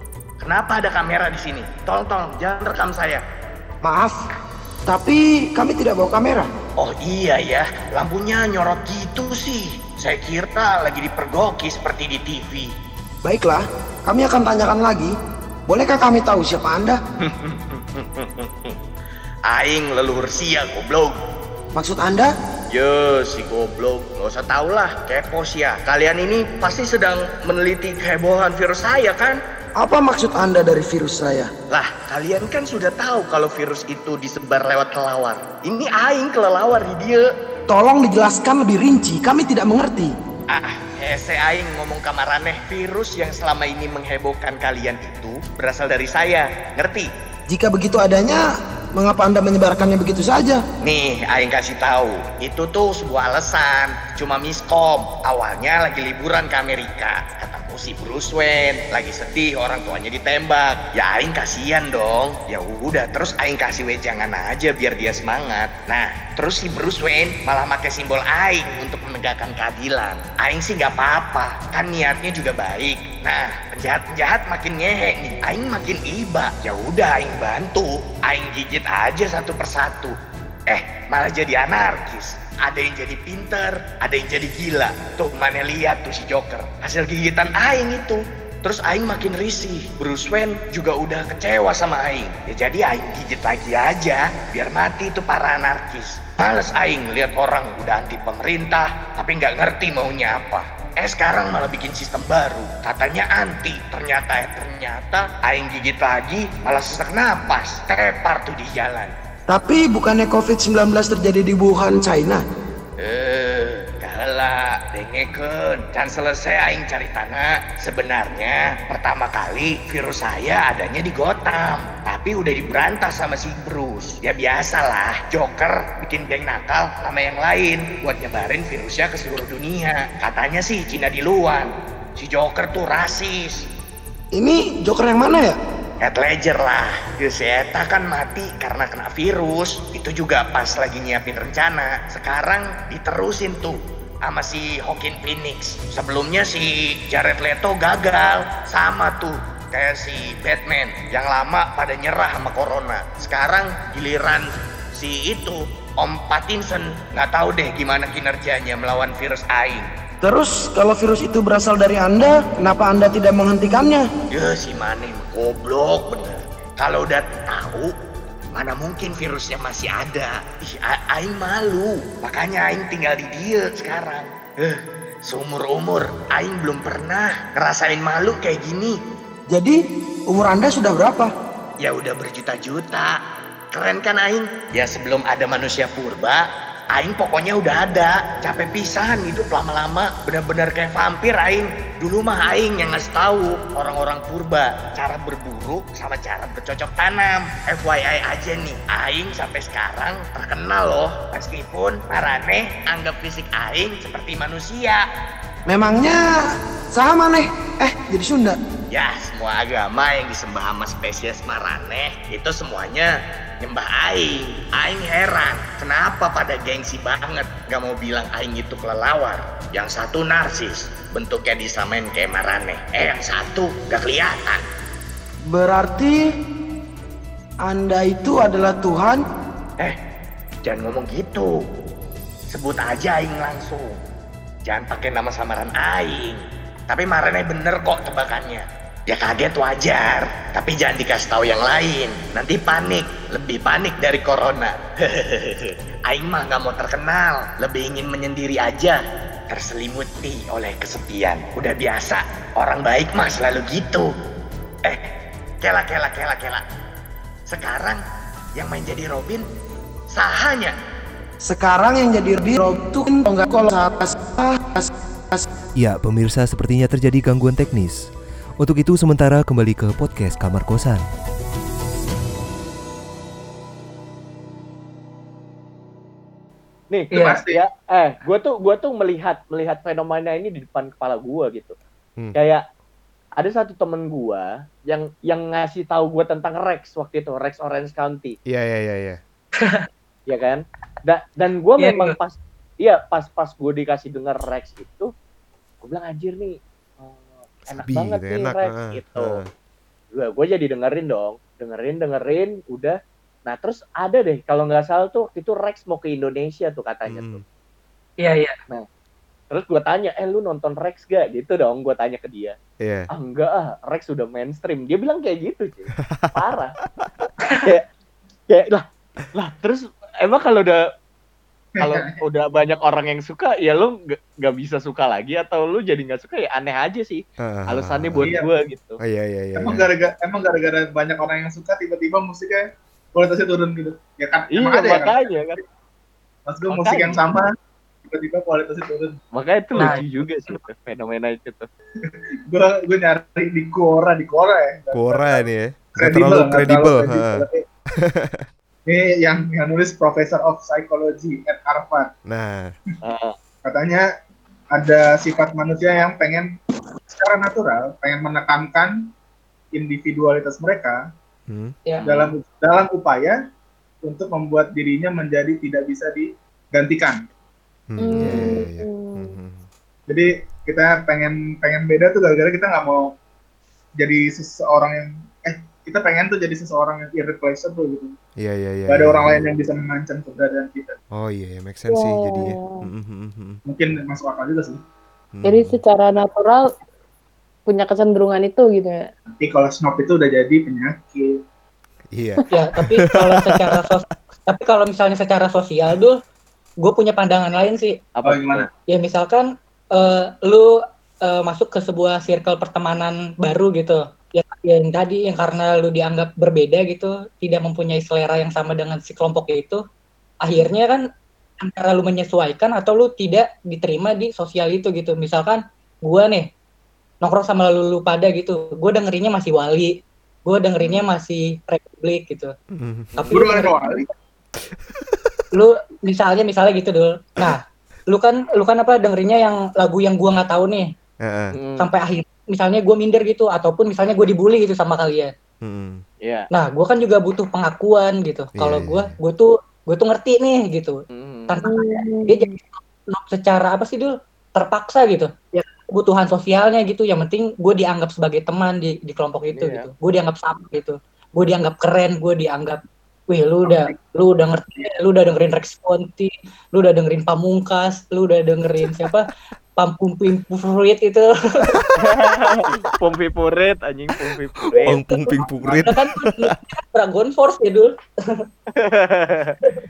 Kenapa ada kamera di sini? Tolong tolong jangan rekam saya. Maaf, tapi kami tidak bawa kamera. Oh iya ya, lampunya nyorot gitu sih. Saya kira lagi dipergoki seperti di TV. Baiklah, kami akan tanyakan lagi. Bolehkah kami tahu siapa Anda? Aing leluhur sia goblok. Maksud Anda? Yo si goblok, gak usah tau lah, kepo sih ya. Kalian ini pasti sedang meneliti kehebohan virus saya kan? Apa maksud Anda dari virus saya? Lah, kalian kan sudah tahu kalau virus itu disebar lewat kelelawar. Ini aing kelelawar di dia. Tolong dijelaskan lebih rinci, kami tidak mengerti. Ah, hese aing ngomong kamaraneh. Virus yang selama ini menghebohkan kalian itu berasal dari saya. Ngerti? Jika begitu adanya, mengapa Anda menyebarkannya begitu saja? Nih, aing kasih tahu. Itu tuh sebuah alasan. Cuma miskom. Awalnya lagi liburan ke Amerika. Kataku si Bruce Wayne lagi sedih orang tuanya ditembak. Ya aing kasihan dong. Ya udah, terus aing kasih wejangan aja biar dia semangat. Nah, terus si Bruce Wayne malah pakai simbol aing untuk menegakkan keadilan. Aing sih nggak apa-apa, kan niatnya juga baik. Nah, penjahat-penjahat makin ngehe nih, aing makin iba. Ya udah aing bantu, aing gigit aja satu persatu. Eh, malah jadi anarkis. Ada yang jadi pinter, ada yang jadi gila. Tuh, mana lihat tuh si Joker. Hasil gigitan Aing itu. Terus Aing makin risih. Bruce Wayne juga udah kecewa sama Aing. Ya jadi Aing gigit lagi aja. Biar mati tuh para anarkis. Males Aing lihat orang udah anti pemerintah, tapi nggak ngerti maunya apa. Eh sekarang malah bikin sistem baru. Katanya anti. Ternyata eh ternyata Aing gigit lagi malah sesak napas. Tepar tuh di jalan. Tapi bukannya COVID-19 terjadi di Wuhan, China? Eh, galak, dengekeun, can selesai aing cari tanah. Sebenarnya pertama kali virus saya adanya di Gotham, tapi udah diberantas sama si Bruce. Ya biasalah, Joker bikin geng nakal sama yang lain buat nyebarin virusnya ke seluruh dunia. Katanya sih Cina di luar. Si Joker tuh rasis. Ini Joker yang mana ya? Heath Ledger lah, Geus Eta kan mati karena kena virus. Itu juga pas lagi nyiapin rencana. Sekarang diterusin tuh sama si Joaquin Phoenix. Sebelumnya si Jared Leto gagal, sama tuh kayak si Batman yang lama pada nyerah sama corona. Sekarang giliran si itu Om Pattinson nggak tahu deh gimana kinerjanya melawan virus aing. Terus kalau virus itu berasal dari Anda, kenapa Anda tidak menghentikannya? Ya si Maning goblok bener. Kalau udah tahu, mana mungkin virusnya masih ada. Ih, Aing malu. Makanya Aing tinggal di dia sekarang. Eh, seumur umur Aing belum pernah ngerasain malu kayak gini. Jadi, umur Anda sudah berapa? Ya udah berjuta-juta. Keren kan Aing? Ya sebelum ada manusia purba, Aing pokoknya udah ada. Capek pisan hidup lama-lama. Bener-bener kayak vampir Aing. Dulu mah Aing yang ngasih tahu orang-orang purba cara berburu sama cara bercocok tanam. FYI aja nih, Aing sampai sekarang terkenal loh. Meskipun Marane anggap fisik Aing seperti manusia. Memangnya sama nih. Eh, jadi Sunda. Ya, semua agama yang disembah sama spesies Maraneh itu semuanya nyembah Aing. Aing heran, kenapa pada gengsi banget gak mau bilang Aing itu kelelawar. Yang satu narsis, bentuknya disamain kayak Maraneh. Eh, yang satu gak kelihatan. Berarti Anda itu adalah Tuhan? Eh, jangan ngomong gitu. Sebut aja Aing langsung. Jangan pakai nama samaran Aing. Tapi Maraneh bener kok tebakannya. Ya kaget wajar, tapi jangan dikasih tahu yang lain. Nanti panik, lebih panik dari corona. Aing mah nggak mau terkenal, lebih ingin menyendiri aja. Terselimuti oleh kesepian. Udah biasa, orang baik mah selalu gitu. Eh, kela kela kela kela. Sekarang yang main jadi Robin, sahanya. Sekarang yang jadi Robin kan enggak kalau Ya, pemirsa sepertinya terjadi gangguan teknis. Untuk itu sementara kembali ke podcast Kamar Kosan. Nih, Itu pasti. ya, eh, gue tuh gue tuh melihat melihat fenomena ini di depan kepala gue gitu. Hmm. Kayak ada satu temen gue yang yang ngasih tahu gue tentang Rex waktu itu Rex Orange County, Iya, iya, iya, iya. ya kan? Da- dan gue Iya, memang iya. pas, iya pas pas gue dikasih denger Rex itu, gue bilang anjir nih, enak Sabi banget gitu, nih enak, Rex heeh, gitu. heeh. Gue gue jadi dengerin dong, dengerin dengerin, udah. Nah terus ada deh kalau nggak salah tuh waktu itu Rex mau ke Indonesia tuh katanya tuh. Hmm. Iya iya. Terus gue tanya, eh lu nonton Rex gak? Gitu dong, gue tanya ke dia. Iya. Ah enggak ah, Rex udah mainstream. Dia bilang kayak gitu cuy. Parah. kayak, kayak lah, lah terus emang kalau udah kalau udah banyak orang yang suka ya lu nggak bisa suka lagi atau lu jadi nggak suka ya aneh aja sih Ah, alasannya buat Iya. gua gitu Oh iya iya iya. emang iya. gara-gara emang gara-gara banyak orang yang suka tiba-tiba musiknya kualitasnya turun gitu ya kan iya emang ada ya kan makanya kan mas gue musik yang Makanya. sama tiba-tiba kualitasnya turun makanya itu Nah, lucu juga sih fenomena itu tuh gue gue nyari di Quora di Quora ya Quora nih ya. Nggak Kredibel, terlalu kredibel. ini yang yang nulis Professor of Psychology at Harvard Nah, Ah, katanya ada sifat manusia yang pengen secara natural pengen menekankan individualitas mereka hmm. Ya. dalam dalam upaya untuk membuat dirinya menjadi tidak bisa digantikan. Hmm, iya, iya. Hmm. Hmm. Jadi kita pengen pengen beda tuh gara-gara kita nggak mau jadi seseorang yang kita pengen tuh jadi seseorang yang irreplaceable gitu. Iya iya iya. Gak ada iya, orang iya. lain yang bisa mengancam keberadaan kita. Oh iya, iya, make sense sih jadinya. Hmm, hmm, hmm, Mungkin masuk akal juga sih. hmm. Jadi secara natural punya kecenderungan itu gitu ya. Nanti kalau snob itu udah jadi penyakit. Iya. Ya, tapi kalau secara sos- tapi kalau misalnya secara sosial dul, gue punya pandangan lain sih. Oh, apa tuh? gimana? Ya misalkan eh, lu eh, masuk ke sebuah circle pertemanan baru gitu. Ya, yang tadi yang karena lu dianggap berbeda gitu, tidak mempunyai selera yang sama dengan si kelompok itu, akhirnya kan antara lu menyesuaikan atau lu tidak diterima di sosial itu gitu. Misalkan gua nih nongkrong sama lu, lu pada gitu, gue dengerinnya masih wali, gue dengerinnya masih republik gitu. Hmm. Tapi lu kali. lu misalnya misalnya gitu dul nah lu kan lu kan apa dengerinnya yang lagu yang gua nggak tahu nih Heeh. Hmm, sampai akhir misalnya gue minder gitu ataupun misalnya gue dibully gitu sama kalian Hmm. Iya. nah gua kan juga butuh pengakuan gitu kalau Iya, gua iya. gue tuh gue tuh ngerti nih gitu Hmm. tanpa dia jadi secara apa sih dul terpaksa gitu ya kebutuhan sosialnya gitu yang penting gue dianggap sebagai teman di di kelompok itu Iya. gitu gue dianggap sama gitu gue dianggap keren gue dianggap wih lu udah lu udah ngerti lu udah dengerin Rex Ponti lu udah dengerin Pamungkas lu udah dengerin siapa Pampumpim Fruit itu. Pompi purit anjing pompi purit. Pung ping purit. Nah, kan Dragon Force ya dul.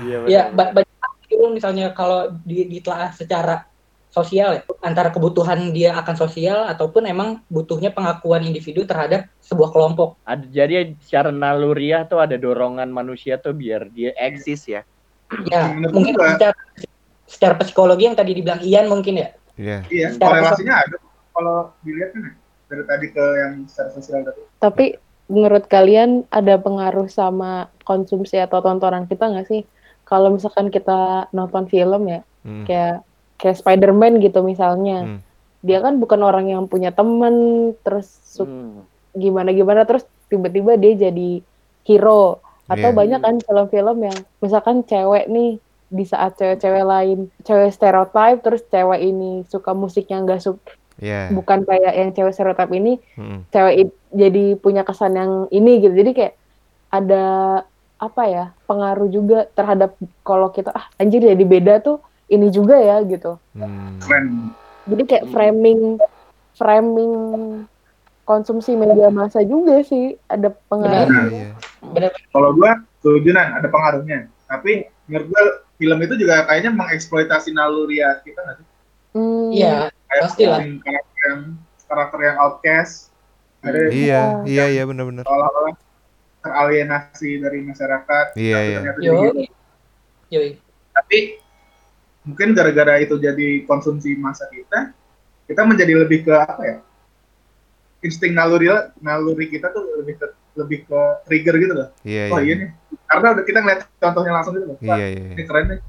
Iya ya banyak itu misalnya kalau di, ditelaah secara sosial ya antara kebutuhan dia akan sosial ataupun emang butuhnya pengakuan individu terhadap sebuah kelompok. Ada jadi secara naluriah tuh ada dorongan manusia tuh biar dia eksis ya. Ya mungkin secara, secara psikologi yang tadi dibilang Ian mungkin ya Iya. Iya, Secara korelasinya ada. Kalau dilihat kan dari tadi ke yang secara sosial tadi. Tapi menurut kalian ada pengaruh sama konsumsi atau tontonan kita nggak sih? Kalau misalkan kita nonton film ya, Hmm. kayak kayak Spider-Man gitu misalnya. Hmm. Dia kan bukan orang yang punya temen, terus Hmm. gimana-gimana, terus tiba-tiba dia jadi hero. Atau Iya. banyak kan film-film yang misalkan cewek nih di saat cewek-cewek lain, cewek stereotype, terus cewek ini suka musik yang nggak suka, Iya. bukan kayak yang cewek stereotype ini, Hmm. cewek jadi punya kesan yang ini gitu. Jadi kayak ada apa ya pengaruh juga terhadap kalau kita ah anjir jadi beda tuh ini juga ya gitu. Hmm. Jadi kayak Hmm. framing framing konsumsi media massa juga sih ada pengaruh. Iya, iya. benar Kalau gua setuju Nan, ada pengaruhnya. Tapi menurut gua film itu juga kayaknya mengeksploitasi naluriah kita nggak sih? Hmm, iya Kayak Pastilah. yang karakter yang karakter yang outcast, ada Iya, iya, iya benar-benar. seolah-olah teralienasi dari masyarakat. Iya, iya. ternyata jadi gitu. yoi yoi Tapi mungkin gara-gara itu jadi konsumsi masa kita, kita menjadi lebih ke apa ya? Insting naluri naluri kita tuh lebih ke lebih ke trigger gitu loh. Iya, Oh iya iya. nih. Karena udah kita ngeliat contohnya langsung gitu loh. Wah, Iya, iya. ini keren nih.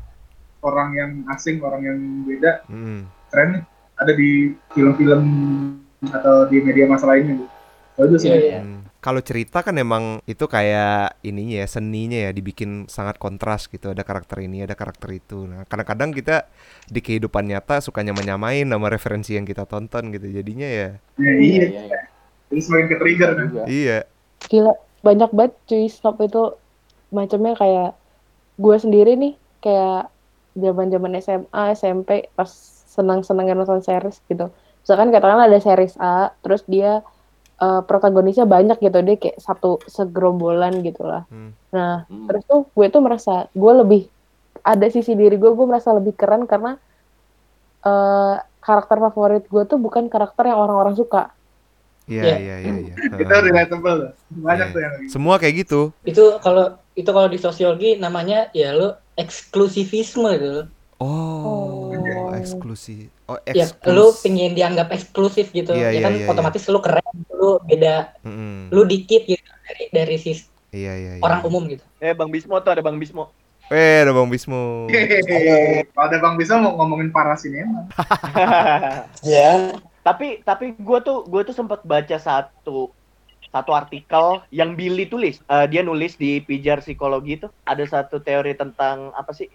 Orang yang asing, orang yang beda, Hmm. keren nih. Ada di film-film atau di media masa lainnya gitu. Bagus Iya, ya. iya. Hmm. Kalau cerita kan emang itu kayak ininya ya seninya ya dibikin sangat kontras gitu ada karakter ini ada karakter itu. Nah kadang-kadang kita di kehidupan nyata sukanya menyamain nama referensi yang kita tonton gitu jadinya ya Ya, iya. Jadi semakin ke trigger kan. juga. iya Gila, banyak banget cuy snob itu macamnya kayak gue sendiri nih kayak zaman-zaman SMA, SMP pas senang-senangnya nonton series gitu. Misalkan katakanlah ada series A, terus dia eh, protagonisnya banyak gitu, dia kayak satu segerombolan gitu lah. Hmm. Nah, Hmm. terus tuh gue tuh merasa gue lebih ada sisi diri gue gue merasa lebih keren karena eh, karakter favorit gue tuh bukan karakter yang orang-orang suka Iya, Iya. iya, iya, iya. Itu relatable. Banyak Iya. tuh yang gitu. Semua kayak gitu. Itu kalau itu kalau di sosiologi namanya ya lu eksklusivisme gitu. Oh, Oh. eksklusif. Oh, Ya eksklus. lu pengen dianggap eksklusif gitu. Iya, ya iya, kan iya, otomatis lu keren, lu beda, Mm-mm. lu dikit gitu dari dari sis Iya, iya, iya. orang umum gitu. Eh Bang Bismo tuh ada Bang Bismo. Eh, ada Bang Bismo. Hehehe. Kalau ada Bang Bisa mau ngomongin para sinema. Ya. Tapi tapi gue tuh gue tuh sempat baca satu satu artikel yang Billy tulis. Eh, dia nulis di pijar psikologi itu ada satu teori tentang apa sih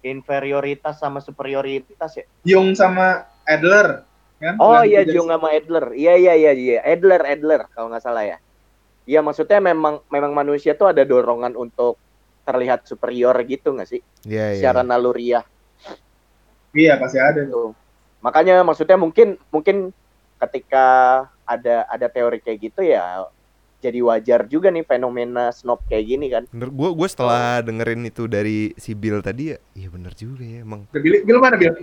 inferioritas sama superioritas ya. Jung sama Adler. Kan? Oh iya Jung sama Adler. Iya iya iya iya Adler Adler kalau nggak salah ya. Iya maksudnya memang memang manusia tuh ada dorongan untuk terlihat superior gitu nggak sih? Iya, iya. Secara naluriah. Iya pasti ada tuh. Makanya maksudnya mungkin mungkin ketika ada ada teori kayak gitu ya jadi wajar juga nih fenomena snob kayak gini kan. Bener, gue gue setelah dengerin itu dari si Bill tadi ya, iya bener juga ya emang. Udah, Bil, Bil mana Bil?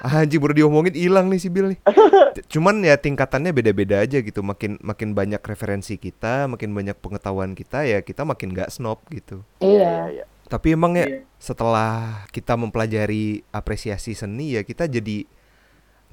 Ah, anjing baru diomongin hilang nih si Bill nih. Cuman ya tingkatannya beda-beda aja gitu. Makin makin banyak referensi kita, makin banyak pengetahuan kita ya kita makin nggak snob gitu. iya Tapi emang ya Iya. setelah kita mempelajari apresiasi seni ya kita jadi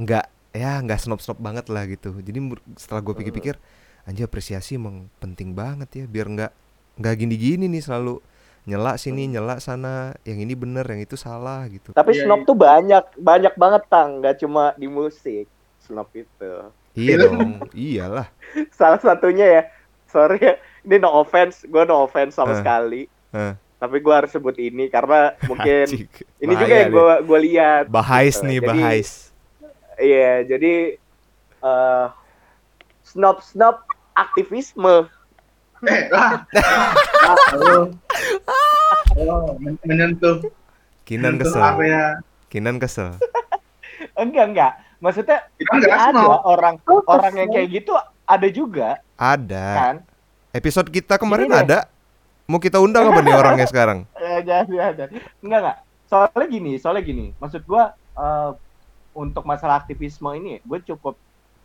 nggak ya nggak snob-snob banget lah gitu. Jadi setelah gue pikir-pikir, anjir apresiasi emang penting banget ya biar nggak nggak gini-gini nih selalu nyela sini nyela sana, yang ini bener, yang itu salah gitu. Tapi Iya, snob iya. tuh banyak banyak banget tang, nggak cuma di musik snob itu. Iya dong, iyalah. Salah satunya ya, sorry ya, ini no offense, gue no offense sama Eh. sekali. Eh. Tapi gue harus sebut ini karena mungkin ini juga yang gue gue lihat. Bahais gitu. nih, Jadi, bahais. Iya, jadi eh snob snob aktivisme. Eh lah. Ah, oh. Oh, men- menyentuh Kinan kesel. area. Kinan kesel. Enggak enggak. Maksudnya Kita nggak ada snob. orang Oh, orang yang kayak gitu ada juga Ada. kan. Episode kita kemarin Ini deh. ada. Mau kita undang apa nih orangnya sekarang? Eh, jangan, jangan, jangan. Enggak enggak. Soalnya gini, soalnya gini. Maksud gua eh, untuk masalah aktivisme ini, gue cukup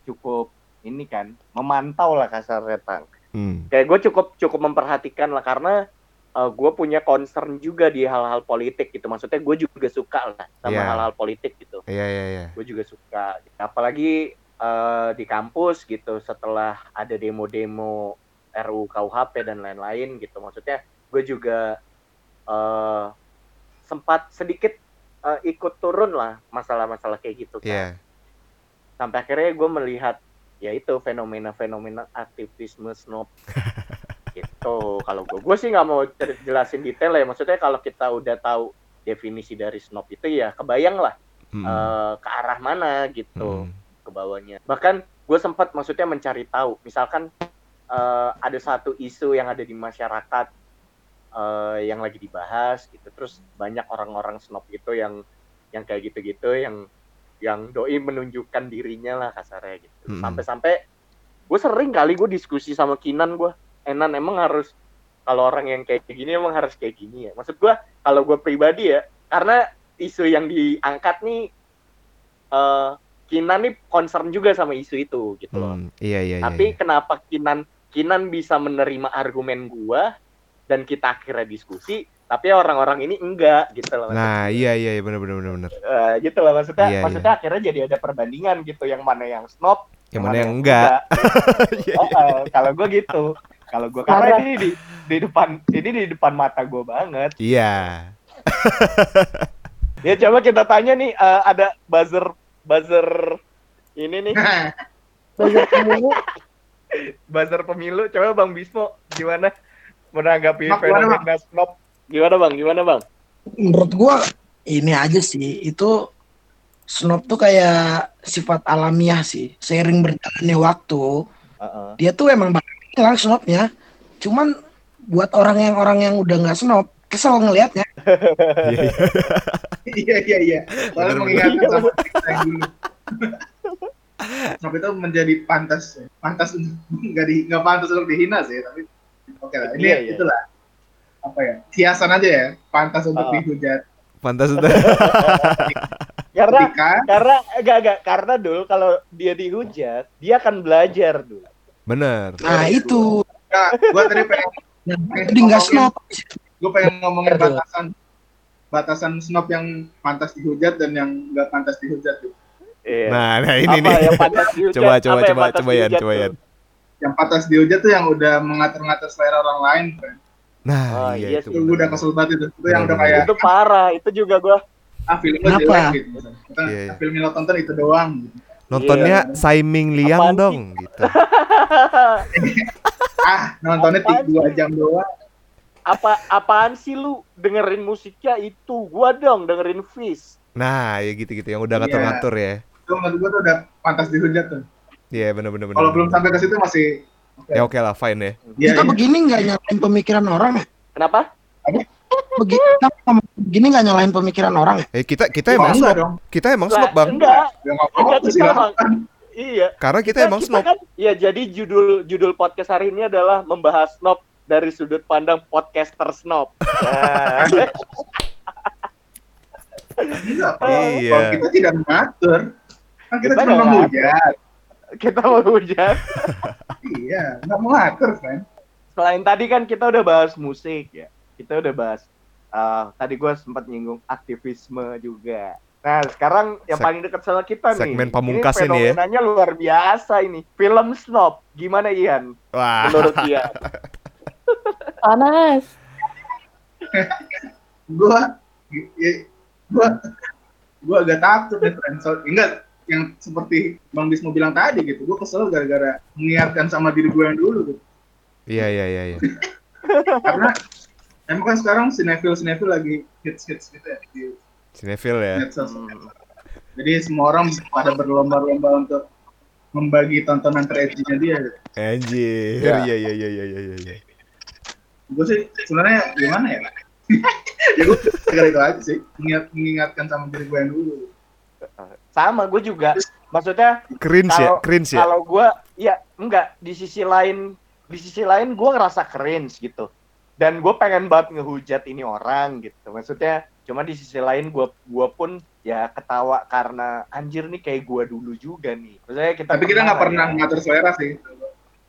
cukup ini kan memantau lah kasarnya tang. Hmm. Kayak gue cukup cukup memperhatikan lah karena gue punya concern juga di hal-hal politik gitu. Maksudnya gue juga suka lah sama Iya. hal-hal politik gitu. Iya iya iya. gue juga suka apalagi eh, di kampus gitu setelah ada demo-demo RUU KUHP dan lain-lain gitu maksudnya gue juga eh, sempat sedikit eh, ikut turun lah masalah-masalah kayak gitu kan Iya. sampai akhirnya gue melihat ya itu fenomena-fenomena aktivisme snob gitu kalau gue gue sih nggak mau jelasin detail ya maksudnya kalau kita udah tahu definisi dari snob itu ya kebayang lah Hmm. eh, ke arah mana gitu Hmm. ke bawahnya. Bahkan gue sempat maksudnya mencari tahu, misalkan eh, ada satu isu yang ada di masyarakat eh, yang lagi dibahas gitu, terus banyak orang-orang snob itu yang yang kayak gitu-gitu, yang yang doi menunjukkan dirinya lah kasarnya gitu. Mm-mm. Sampai-sampai gue sering kali gue diskusi sama Kinan gue, Enan emang harus kalau orang yang kayak gini emang harus kayak gini ya. Maksud gue kalau gue pribadi ya, karena isu yang diangkat nih eh Kinan nih concern juga sama isu itu gitu loh. Hmm, Iya iya iya. Tapi iya. kenapa Kinan Kinan bisa menerima argumen gua dan kita akhirnya diskusi, tapi orang-orang ini enggak gitu loh. Nah, iya iya iya benar benar benar benar. Eh, gitu loh maksudnya. Iya, maksudnya akhirnya jadi ada perbandingan gitu yang mana yang snob, Yang mana yang enggak. Iya, Oh, eh, kalau gua gitu. Kalau gua karena ini di, di depan ini di depan mata gua banget. Iya. Ya coba kita tanya nih eh, ada buzzer buzzer ini nih belajar pemilu buzzer pemilu. Coba Bang Bismo gimana menanggapi Mak, gimana, fenomena snob? Gimana Bang? Gimana Bang? menurut gua ini aja sih itu snob tuh kayak sifat alamiah sih seiring berjalannya waktu Heeh. dia tuh emang bakal hilang snobnya cuman buat orang yang orang yang udah nggak snob kesel ngelihatnya Iya iya. Iya iya iya. Soalnya mengingatkan. Snob itu menjadi pantas, pantas untuk nggak di nggak pantas untuk dihina sih, tapi oke lah. Ini Iya, iya. itulah apa ya hiasan aja ya, pantas untuk Ah. dihujat. Pantas udah. Karena Ketika karena enggak enggak karena dulu kalau dia dihujat, dia akan belajar dulu. Bener. Nah itu Nah, gue tadi pengen, jadi nggak snob. gue pengen ngomongin batasan batasan snob yang pantas dihujat dan yang nggak pantas dihujat tuh. Iya. Nah, nah ini apa nih. Coba coba Apa yang coba coba dihujat coba tuh? Yan. Yang pantas dihujat tuh yang udah mengatur-ngatur selera orang lain. Kan. Nah, Oh, iya, iya itu. Itu gue udah kesel banget itu. Itu yang udah kayak Itu parah, itu juga gua ah film lo Kenapa? jelek gitu. Kita Iya, iya. film yang lo tonton itu doang. Gitu. Nontonnya Iya. Saiming Liang Apaan sih? dong gitu. Ah nontonnya Apaan tiga jam doang. apa apaan sih lu dengerin musiknya itu? Gua dong dengerin Fish. Nah, ya gitu-gitu yang udah Iya. ngatur-ngatur ya. Itu menurut gue tuh udah pantas dihujat tuh. Iya, bener bener bener. Kalau belum sampai ke situ masih Ya oke lah, fine ya. Iya, Kita iya. begini nggak nyalain pemikiran orang ya? Kenapa? Begini, kita begini nggak nyalain pemikiran orang ya? Eh kita kita Oh, emang snob. dong. Kita emang snob, Bang. Enggak. Ya nggak Enggak, silakan. Iya. Karena kita emang kita snob. kan ya jadi judul judul podcast hari ini adalah membahas snob dari sudut pandang podcaster snob. Nah, Enggak. Iya. Kalau kita tidak mengatur, kan kita Kita cuma menghujat. Kita mau hujan. Iya, nggak mengatur kan. Selain tadi kan kita udah bahas musik ya. Kita udah bahas eh, tadi gue sempat nyinggung aktivisme juga. Nah, sekarang yang Seg- paling dekat sama kita nih. segmen pamungkas ini ini ya. luar biasa ini. Film snob. Gimana Ian? Wah. Menurut Ian? Panas. Gua, ya, gua, gua agak takut nih friend. So, enggak yang seperti Bang Bismo bilang tadi gitu. Gua kesel gara-gara mengingatkan sama diri gue yang dulu gitu. Iya iya iya iya. Karena emang kan sekarang sinetron sinetron lagi hits hits gitu ya di ya. medsos. Jadi semua orang pada berlomba-lomba untuk membagi tontonan teredgy-nya dia. gitu. Anjir. Ya. Iya iya iya iya iya iya. Gue sih sebenarnya gimana ya? ya gue gara itu aja sih, mengingat, mengingatkan sama diri gue yang dulu. Sama, gue juga. Maksudnya Cringe ya, Kalau- cringe ya. kalau gue ya enggak di sisi lain di sisi lain gue ngerasa cringe gitu dan gue pengen banget ngehujat ini orang gitu maksudnya cuma di sisi lain gue gua pun ya ketawa karena anjir nih kayak gue dulu juga nih maksudnya kita Tapi kita nggak pernah ya. ngatur selera sih.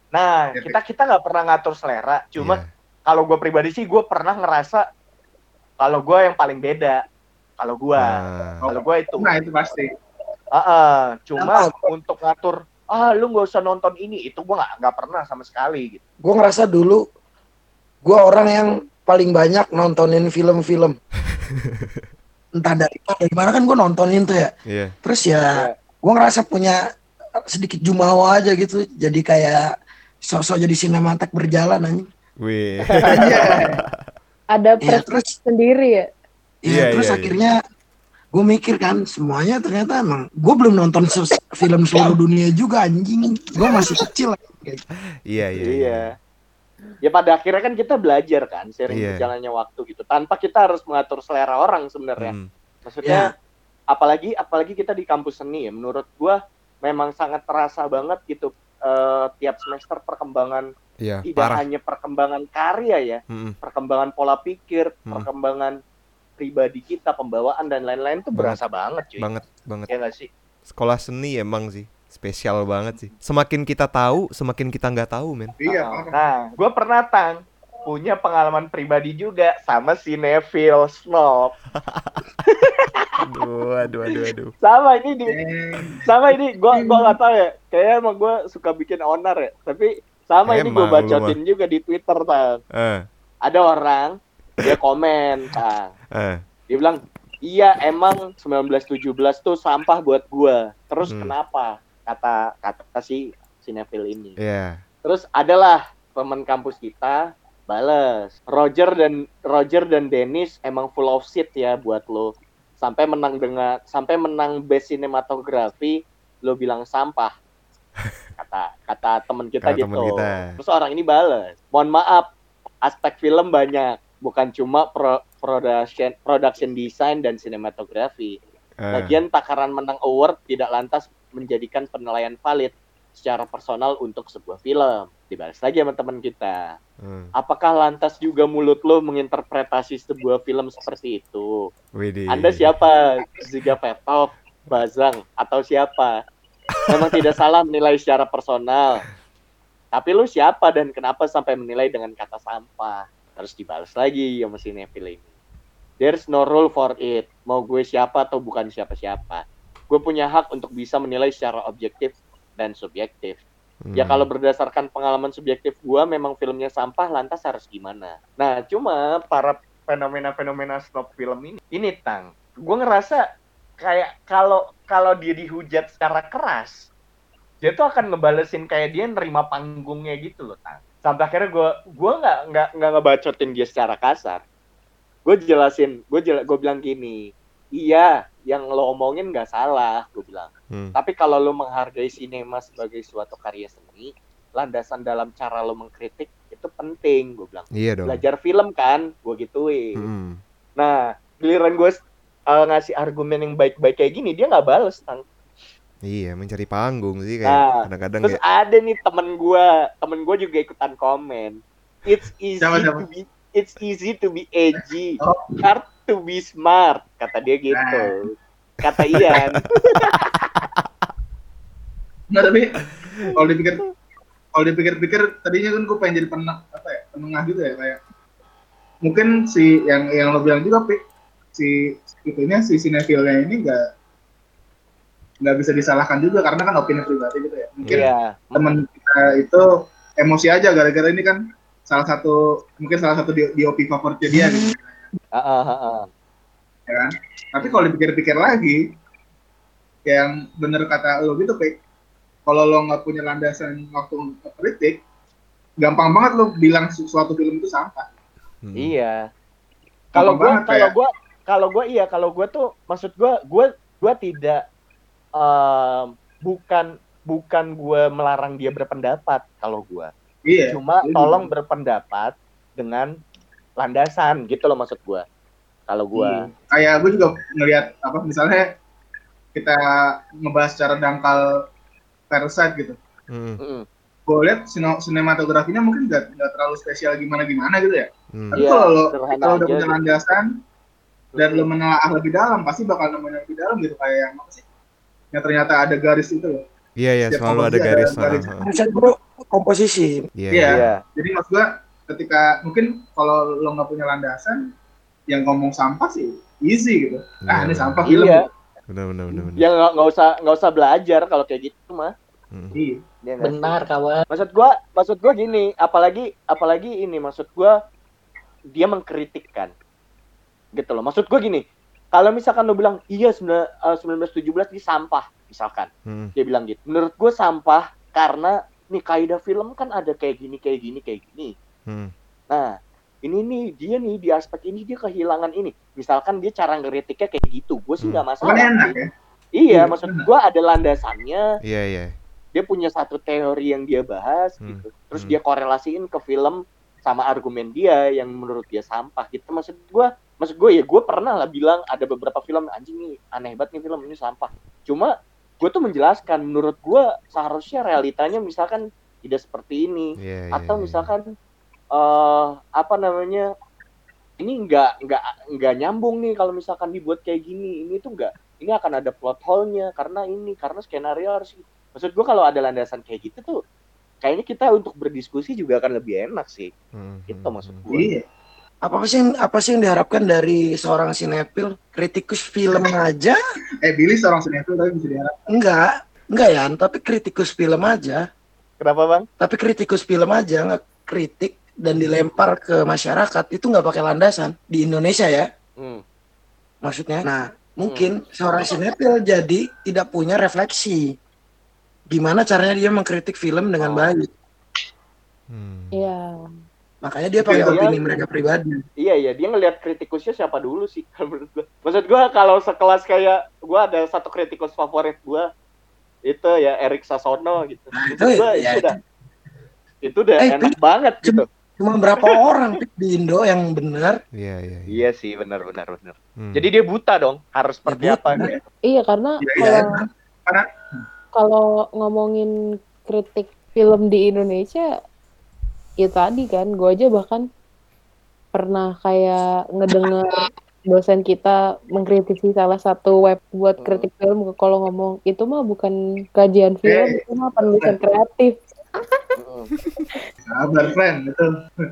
nah Ya, kita kita nggak pernah ngatur selera cuma Iya. kalau gue pribadi sih gue pernah ngerasa kalau gue yang paling beda kalau gue Nah, kalau gue itu Nah itu pasti. Ah, ah. cuma untuk ngatur ah lu nggak usah nonton ini itu gua nggak nggak pernah sama sekali gitu Gue ngerasa dulu gue orang yang paling banyak nontonin film-film. Entah dari dari mana kan gue nontonin tuh ya. iya. Terus ya gue ngerasa punya sedikit jumawa aja gitu. Jadi kayak sosok jadi sinematek berjalan anjing. Wih. Ada Iya, pres terus sendiri ya. Iya, Iya, terus iya, iya. akhirnya gue mikir kan semuanya ternyata emang gue belum nonton se- film seluruh dunia juga anjing gue masih kecil Iya iya. iya ya pada akhirnya kan kita belajar kan sering Iya. berjalannya waktu gitu tanpa kita harus mengatur selera orang sebenarnya Hmm. maksudnya apalagi apalagi kita di kampus seni ya menurut gua memang sangat terasa banget gitu eh, tiap semester perkembangan Iya, tidak parah. hanya perkembangan karya ya Mm-mm. perkembangan pola pikir Hmm. perkembangan pribadi kita pembawaan dan lain-lain tuh Banget. berasa banget cuy Banget banget. ya nggak sih Sekolah seni emang sih spesial banget sih. Semakin kita tahu, semakin kita nggak tahu, men. Iya, Ah, parah. Nah, gue pernah tang punya pengalaman pribadi juga sama si Neville Snob. Aduh, aduh, aduh, aduh. Sama ini di sama ini gue gua nggak tahu ya. Kayaknya emang gue suka bikin onar ya. Tapi sama ini gue Emang bacotin juga di Twitter tang. Eh, Ada orang dia komen tang. eh. Dia bilang iya emang 1917 tuh sampah buat gua. Terus Hmm. kenapa? Kata kata si si Neville ini. Iya. Terus adalah teman kampus kita bales. Roger dan Roger dan Dennis emang full of shit ya buat lo. Sampai menang dengan sampai menang best sinematografi lo bilang sampah. Kata kata teman kita Kata gitu. kita. Terus orang ini bales. Mohon maaf, aspek film banyak, bukan cuma pro- production production design dan sinematografi. Eh, Bagian takaran menang award tidak lantas menjadikan penilaian valid. secara personal untuk sebuah film. Dibalas lagi sama teman kita. Hmm. Apakah lantas juga mulut lo menginterpretasi sebuah film seperti itu? Widih. Anda siapa? Ziga Petov, Bazang, atau siapa? Memang tidak salah menilai secara personal. Tapi lu siapa dan kenapa sampai menilai dengan kata sampah? Terus dibalas lagi sama si Neville ini. There's no rule for it. Mau gue siapa atau bukan siapa-siapa. Gue punya hak untuk bisa menilai secara objektif dan subjektif. Ya Hmm. kalau berdasarkan pengalaman subjektif gua memang filmnya sampah lantas harus gimana? Nah, cuma para fenomena-fenomena snob film ini ini tang. Gua ngerasa kayak kalau kalau dia dihujat secara keras, dia tuh akan ngebalesin kayak dia nerima panggungnya gitu loh, tang. Sampai akhirnya gua gua nggak nggak nggak ngebacotin dia secara kasar. Gue jelasin, gue jela, gue bilang gini, iya, yang lo omongin nggak salah, gue bilang. Hmm. Tapi kalau lo menghargai sinema sebagai suatu karya seni, landasan dalam cara lo mengkritik itu penting, gue bilang. Iya dong. Belajar film kan, gue gituin. Hmm. Nah, giliran gue uh, ngasih argumen yang baik-baik kayak gini, dia nggak bales. Tang. Iya, mencari panggung sih kayak Nah, kadang-kadang Terus ya. ada nih temen gue, temen gue juga ikutan komen. It's easy Siapa, siapa? to be, it's easy to be edgy, Oh. hard to be smart, kata dia gitu. Kata Ian. Nggak tapi kalau dipikir kalau dipikir-pikir tadinya kan gue pengen jadi penengah apa ya penengah gitu ya kayak mungkin si yang yang lo bilang juga Pik, si itunya si sinetronnya ini nggak nggak bisa disalahkan juga karena kan opini pribadi gitu ya mungkin Iya. teman kita itu emosi aja gara-gara ini kan salah satu mungkin salah satu di, DOP favoritnya dia gitu ah, ah, ah. ya kan tapi kalau dipikir-pikir lagi yang bener kata lo gitu Pik kalau lo nggak punya landasan waktu kritik gampang banget lo bilang su- suatu film itu sampah Hmm. Iya. Kalau banget, kalau kayak- gua kalau gua iya kalau gua tuh maksud gua gua gua tidak em, bukan bukan gua melarang dia berpendapat kalau gua. iya Cuma Iya. tolong berpendapat dengan landasan gitu loh maksud gua. Kalau gua. Iya. kayak gue juga ngelihat apa misalnya kita ngebahas secara dangkal Parasite gitu Hmm. Mm-mm. gue lihat sinematografinya mungkin nggak nggak terlalu spesial gimana gimana gitu ya Hmm. tapi Iya, kalau kalau udah punya gitu. landasan dan lo menelaah lebih dalam pasti bakal nemuin lebih dalam gitu kayak yang apa sih yang ternyata ada garis itu loh Iya, iya, selalu ada komposisi ada garis. garis. ah, ah. Konsep bro, komposisi. Iya. Iya. Iya. jadi maksud gue ketika mungkin kalau lo nggak punya landasan yang ngomong sampah sih easy gitu ah Iya, ini benar. sampah film Iya. Benar, benar, benar, benar. Ya nggak nggak usah nggak usah belajar kalau kayak gitu mah. Hmm. iya sih? Benar kawan. Maksud gua, maksud gua gini, apalagi apalagi ini maksud gua dia mengkritikkan. Gitu loh. Maksud gua gini, kalau misalkan lo bilang iya sembilan- eh, 1917 ini sampah misalkan. Hmm. Dia bilang gitu. Menurut gua sampah karena nih kaidah film kan ada kayak gini kayak gini kayak gini. Hmm. Nah, ini nih dia nih di aspek ini dia kehilangan ini. Misalkan dia cara ngeritiknya kayak gitu, gue sih Hmm. nggak masalah. Cuman enak ya Iya, Iya, maksud gua ada landasannya, Iya, iya. dia punya satu teori yang dia bahas Hmm. gitu. Terus Hmm. dia korelasiin ke film sama argumen dia yang menurut dia sampah gitu. Maksud gua, maksud gue ya gue pernah lah bilang ada beberapa film anjing nih aneh banget nih film ini sampah. Cuma gue tuh menjelaskan menurut gua seharusnya realitanya misalkan tidak seperti ini Iya, iya, atau iya. misalkan eh apa namanya ini nggak nggak nggak nyambung nih kalau misalkan dibuat kayak gini ini tuh nggak ini akan ada plot hole-nya karena ini karena skenario harus maksud gua kalau ada landasan kayak gitu tuh kayaknya kita untuk berdiskusi juga akan lebih enak sih Hmm, itu hmm, maksud hmm. gua iya Apa sih yang, apa sih yang diharapkan dari seorang sinetron? Kritikus film aja? eh Billy seorang sinetron tapi bisa diharap Enggak, enggak ya, tapi kritikus film aja. kenapa bang Tapi kritikus film aja nggak kritik dan dilempar ke masyarakat itu nggak pakai landasan di Indonesia ya. hmm. maksudnya. Nah, mungkin seorang sinetron jadi tidak punya refleksi. Gimana caranya dia mengkritik film dengan Oh. baik. Hmm. Iya. Makanya dia pakai Iya. opini mereka pribadi. iya iya dia ngelihat kritikusnya siapa dulu sih kalau menurut gua maksud gua kalau sekelas kayak gua ada satu kritikus favorit gua itu ya Erik Sasono gitu Nah, itu gua ya, itu udah itu udah Eh, enak banget gitu Cuma berapa orang di Indo yang benar? Iya, iya, iya. Iya sih, benar benar benar. Hmm. Jadi dia buta dong, harus seperti buta. apa gitu. Iya karena Iya, kalau iya. Karena- kalau ngomongin kritik film di Indonesia ya tadi kan gue aja bahkan pernah kayak ngedenger dosen kita mengkritisi salah satu web buat kritik film kalau ngomong itu mah bukan kajian film itu mah penulisan kreatif Sabar, friend. Itu.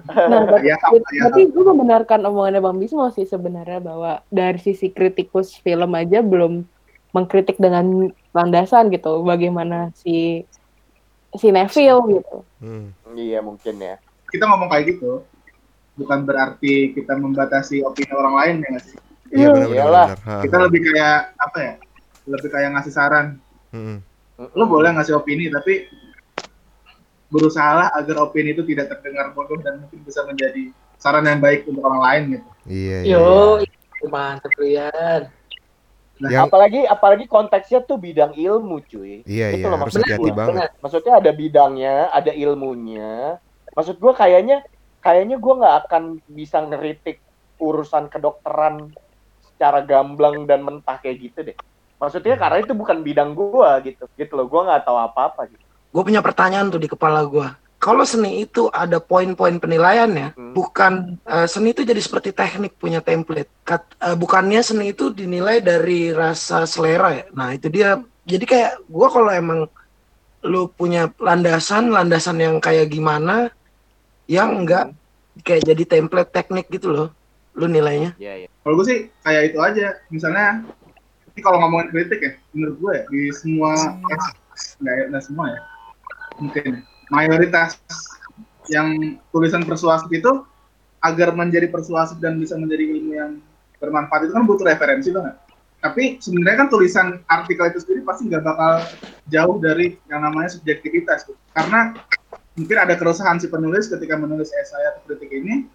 Nah, tapi, Ya, ya. tapi gue membenarkan omongannya Bang Bismo sih sebenarnya bahwa dari sisi kritikus film aja belum mengkritik dengan landasan gitu bagaimana si sinetfil gitu. Hmm. Iya mungkin ya. Kita ngomong kayak gitu, bukan berarti kita membatasi opini orang lain ya nggak sih? Iya benar benar. Benar. Ha, Kita lebih kayak apa ya? Lebih kayak ngasih saran. Hmm. Lo boleh ngasih opini, tapi berusahalah agar opini itu tidak terdengar bodoh dan mungkin bisa menjadi saran yang baik untuk orang lain gitu. Iya iya. Yo, mantep Rian. Yang Apalagi apalagi konteksnya tuh bidang ilmu cuy. iya Itu iya loh harus hati-hati banget. Maksudnya ada bidangnya, ada ilmunya. Maksud gua kayaknya kayaknya gua nggak akan bisa ngeritik urusan kedokteran secara gamblang dan mentah kayak gitu deh. Maksudnya karena itu bukan bidang gua gitu. Gitu loh, gua nggak tahu apa-apa gitu. Gue punya pertanyaan tuh di kepala gue. Kalau seni itu ada poin-poin penilaiannya, Hmm. bukan eh, seni itu jadi seperti teknik punya template. Kat- eh, bukannya seni itu dinilai dari rasa selera ya. Nah itu dia. Jadi kayak gue kalau emang lu punya landasan, landasan yang kayak gimana, yang enggak kayak jadi template teknik gitu loh, lu nilainya. Iya, iya. Kalau gue sih kayak itu aja. Misalnya, ini kalau ngomongin kritik ya, menurut gue ya, di semua, eh, nggak, nggak semua ya, mungkin ya, mayoritas yang tulisan persuasif itu agar menjadi persuasif dan bisa menjadi ilmu yang bermanfaat itu kan butuh referensi banget. Tapi sebenarnya kan tulisan artikel itu sendiri pasti nggak bakal jauh dari yang namanya subjektivitas. gitu. Karena mungkin ada keresahan si penulis ketika menulis esai atau kritik ini,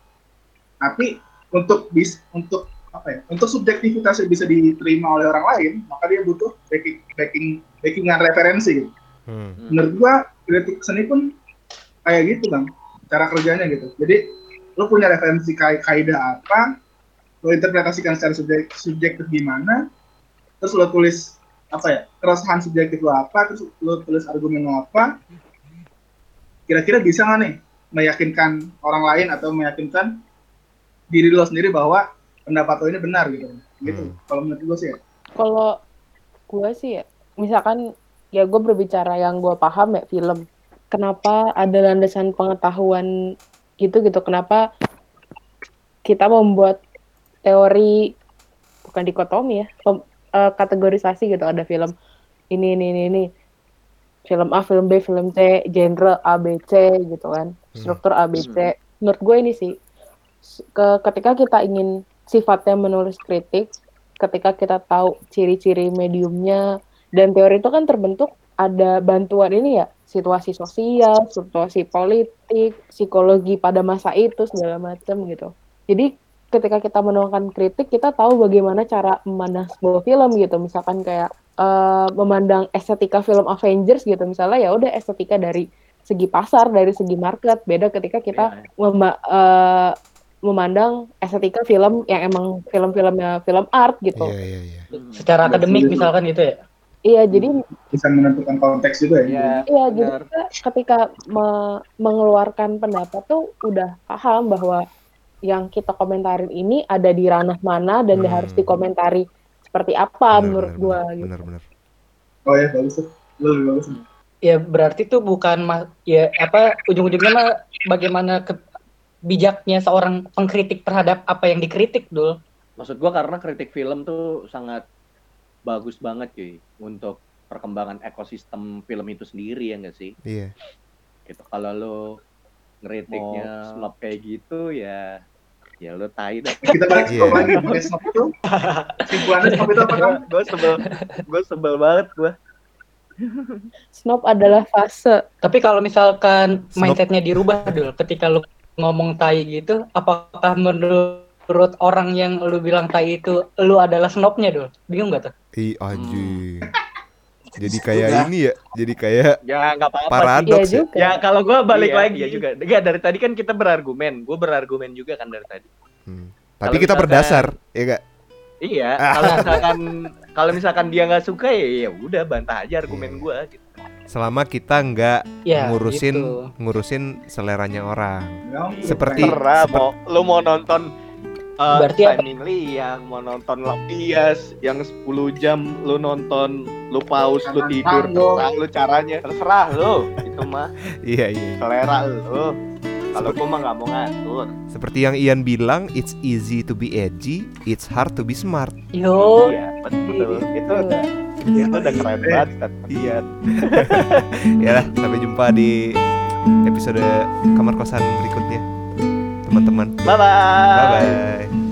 tapi untuk bis untuk apa ya untuk subjektivitas yang bisa diterima oleh orang lain maka dia butuh backing backing backingan referensi gitu. Hmm. menurut gua kritik seni pun kayak gitu bang cara kerjanya gitu jadi lu punya referensi ka kaidah apa lu interpretasikan secara subjek subjektif gimana terus lu tulis apa ya keresahan subjektif lu apa terus lu tulis argumen lu apa kira-kira bisa nggak nih meyakinkan orang lain atau meyakinkan diri lo sendiri bahwa pendapat lo ini benar gitu gitu Hmm. kalau menurut gue sih ya. Kalau gue sih ya, misalkan ya gue berbicara yang gue paham ya film. Kenapa ada landasan pengetahuan gitu gitu? Kenapa kita membuat teori bukan dikotomi ya, pem- eh, kategorisasi gitu ada film ini ini ini ini film A, film B, film C, genre A, B, C gitu kan, struktur A, B, C. Menurut gue ini sih ke ketika kita ingin sifatnya menulis kritik ketika kita tahu ciri-ciri mediumnya dan teori itu kan terbentuk ada bantuan ini ya situasi sosial, situasi politik, psikologi pada masa itu segala macam gitu. Jadi ketika kita menuangkan kritik kita tahu bagaimana cara memandang sebuah film gitu. Misalkan kayak eh, memandang estetika film Avengers gitu misalnya ya udah estetika dari segi pasar, dari segi market. Beda ketika kita mema- eh, memandang estetika film yang emang film-filmnya film art gitu. Iya iya iya. Secara akademik misalkan gitu ya. Iya, jadi bisa menentukan konteks juga ya Iya. iya jadi kita ketika me- mengeluarkan pendapat tuh udah paham bahwa yang kita komentarin ini ada di ranah mana dan Hmm. harus dikomentari seperti apa Benar, menurut benar, gua benar, gitu. Benar benar. oh ya bagus tuh lu lebih bagus Ya berarti tuh bukan ya apa ujung-ujungnya mah bagaimana ke- bijaknya seorang pengkritik terhadap apa yang dikritik dul. Maksud gua karena kritik film tuh sangat bagus banget cuy untuk perkembangan ekosistem film itu sendiri ya enggak sih? Iya. Gitu. Kalau lo ngeritiknya snob kayak gitu ya ya lo tai dah. kita balik Iya. ke lagi pakai snob itu simpulannya snob itu apa kan gue sebel gue sebel banget gue. Snob adalah fase. Tapi kalau misalkan mindsetnya dirubah dul, ketika lu ngomong tai gitu, apakah menurut orang yang lu bilang tai itu lu adalah snobnya dul? Bingung gak tuh? Ih anjing. Hmm. Jadi kayak ini ya. Jadi kayak Ya nggak apa-apa sih. Iya paradoks ya. juga. Ya kalau gue balik Iya, lagi iya juga. Enggak dari tadi kan kita berargumen. Gue berargumen juga kan dari tadi. Hmm. Tapi Kalau kita misalkan- berdasar, ya gak? Iya. Ah. Kalau misalkan kalau misalkan dia nggak suka ya ya udah bantah aja argumen Iya. gue. Gitu. selama kita nggak Ya, ngurusin gitu. ngurusin seleranya orang. Dong, Seperti- Terserah seper- mau lu mau nonton uh, Berarti apa? Simon Liang, mau nonton Lapias yang 10 jam lu nonton, lu pause, lu tidur, terserah lu caranya, terserah lu. Itu mah Iya iya. selera lu. Kalau gua mah nggak mau ngatur. Seperti yang Ian bilang, it's easy to be edgy, it's hard to be smart. Yo, Iya, betul. Itu udah itu udah keren banget dia. Ya lah, sampai jumpa di episode kamar kosan berikutnya, teman-teman. Bye bye. Bye bye.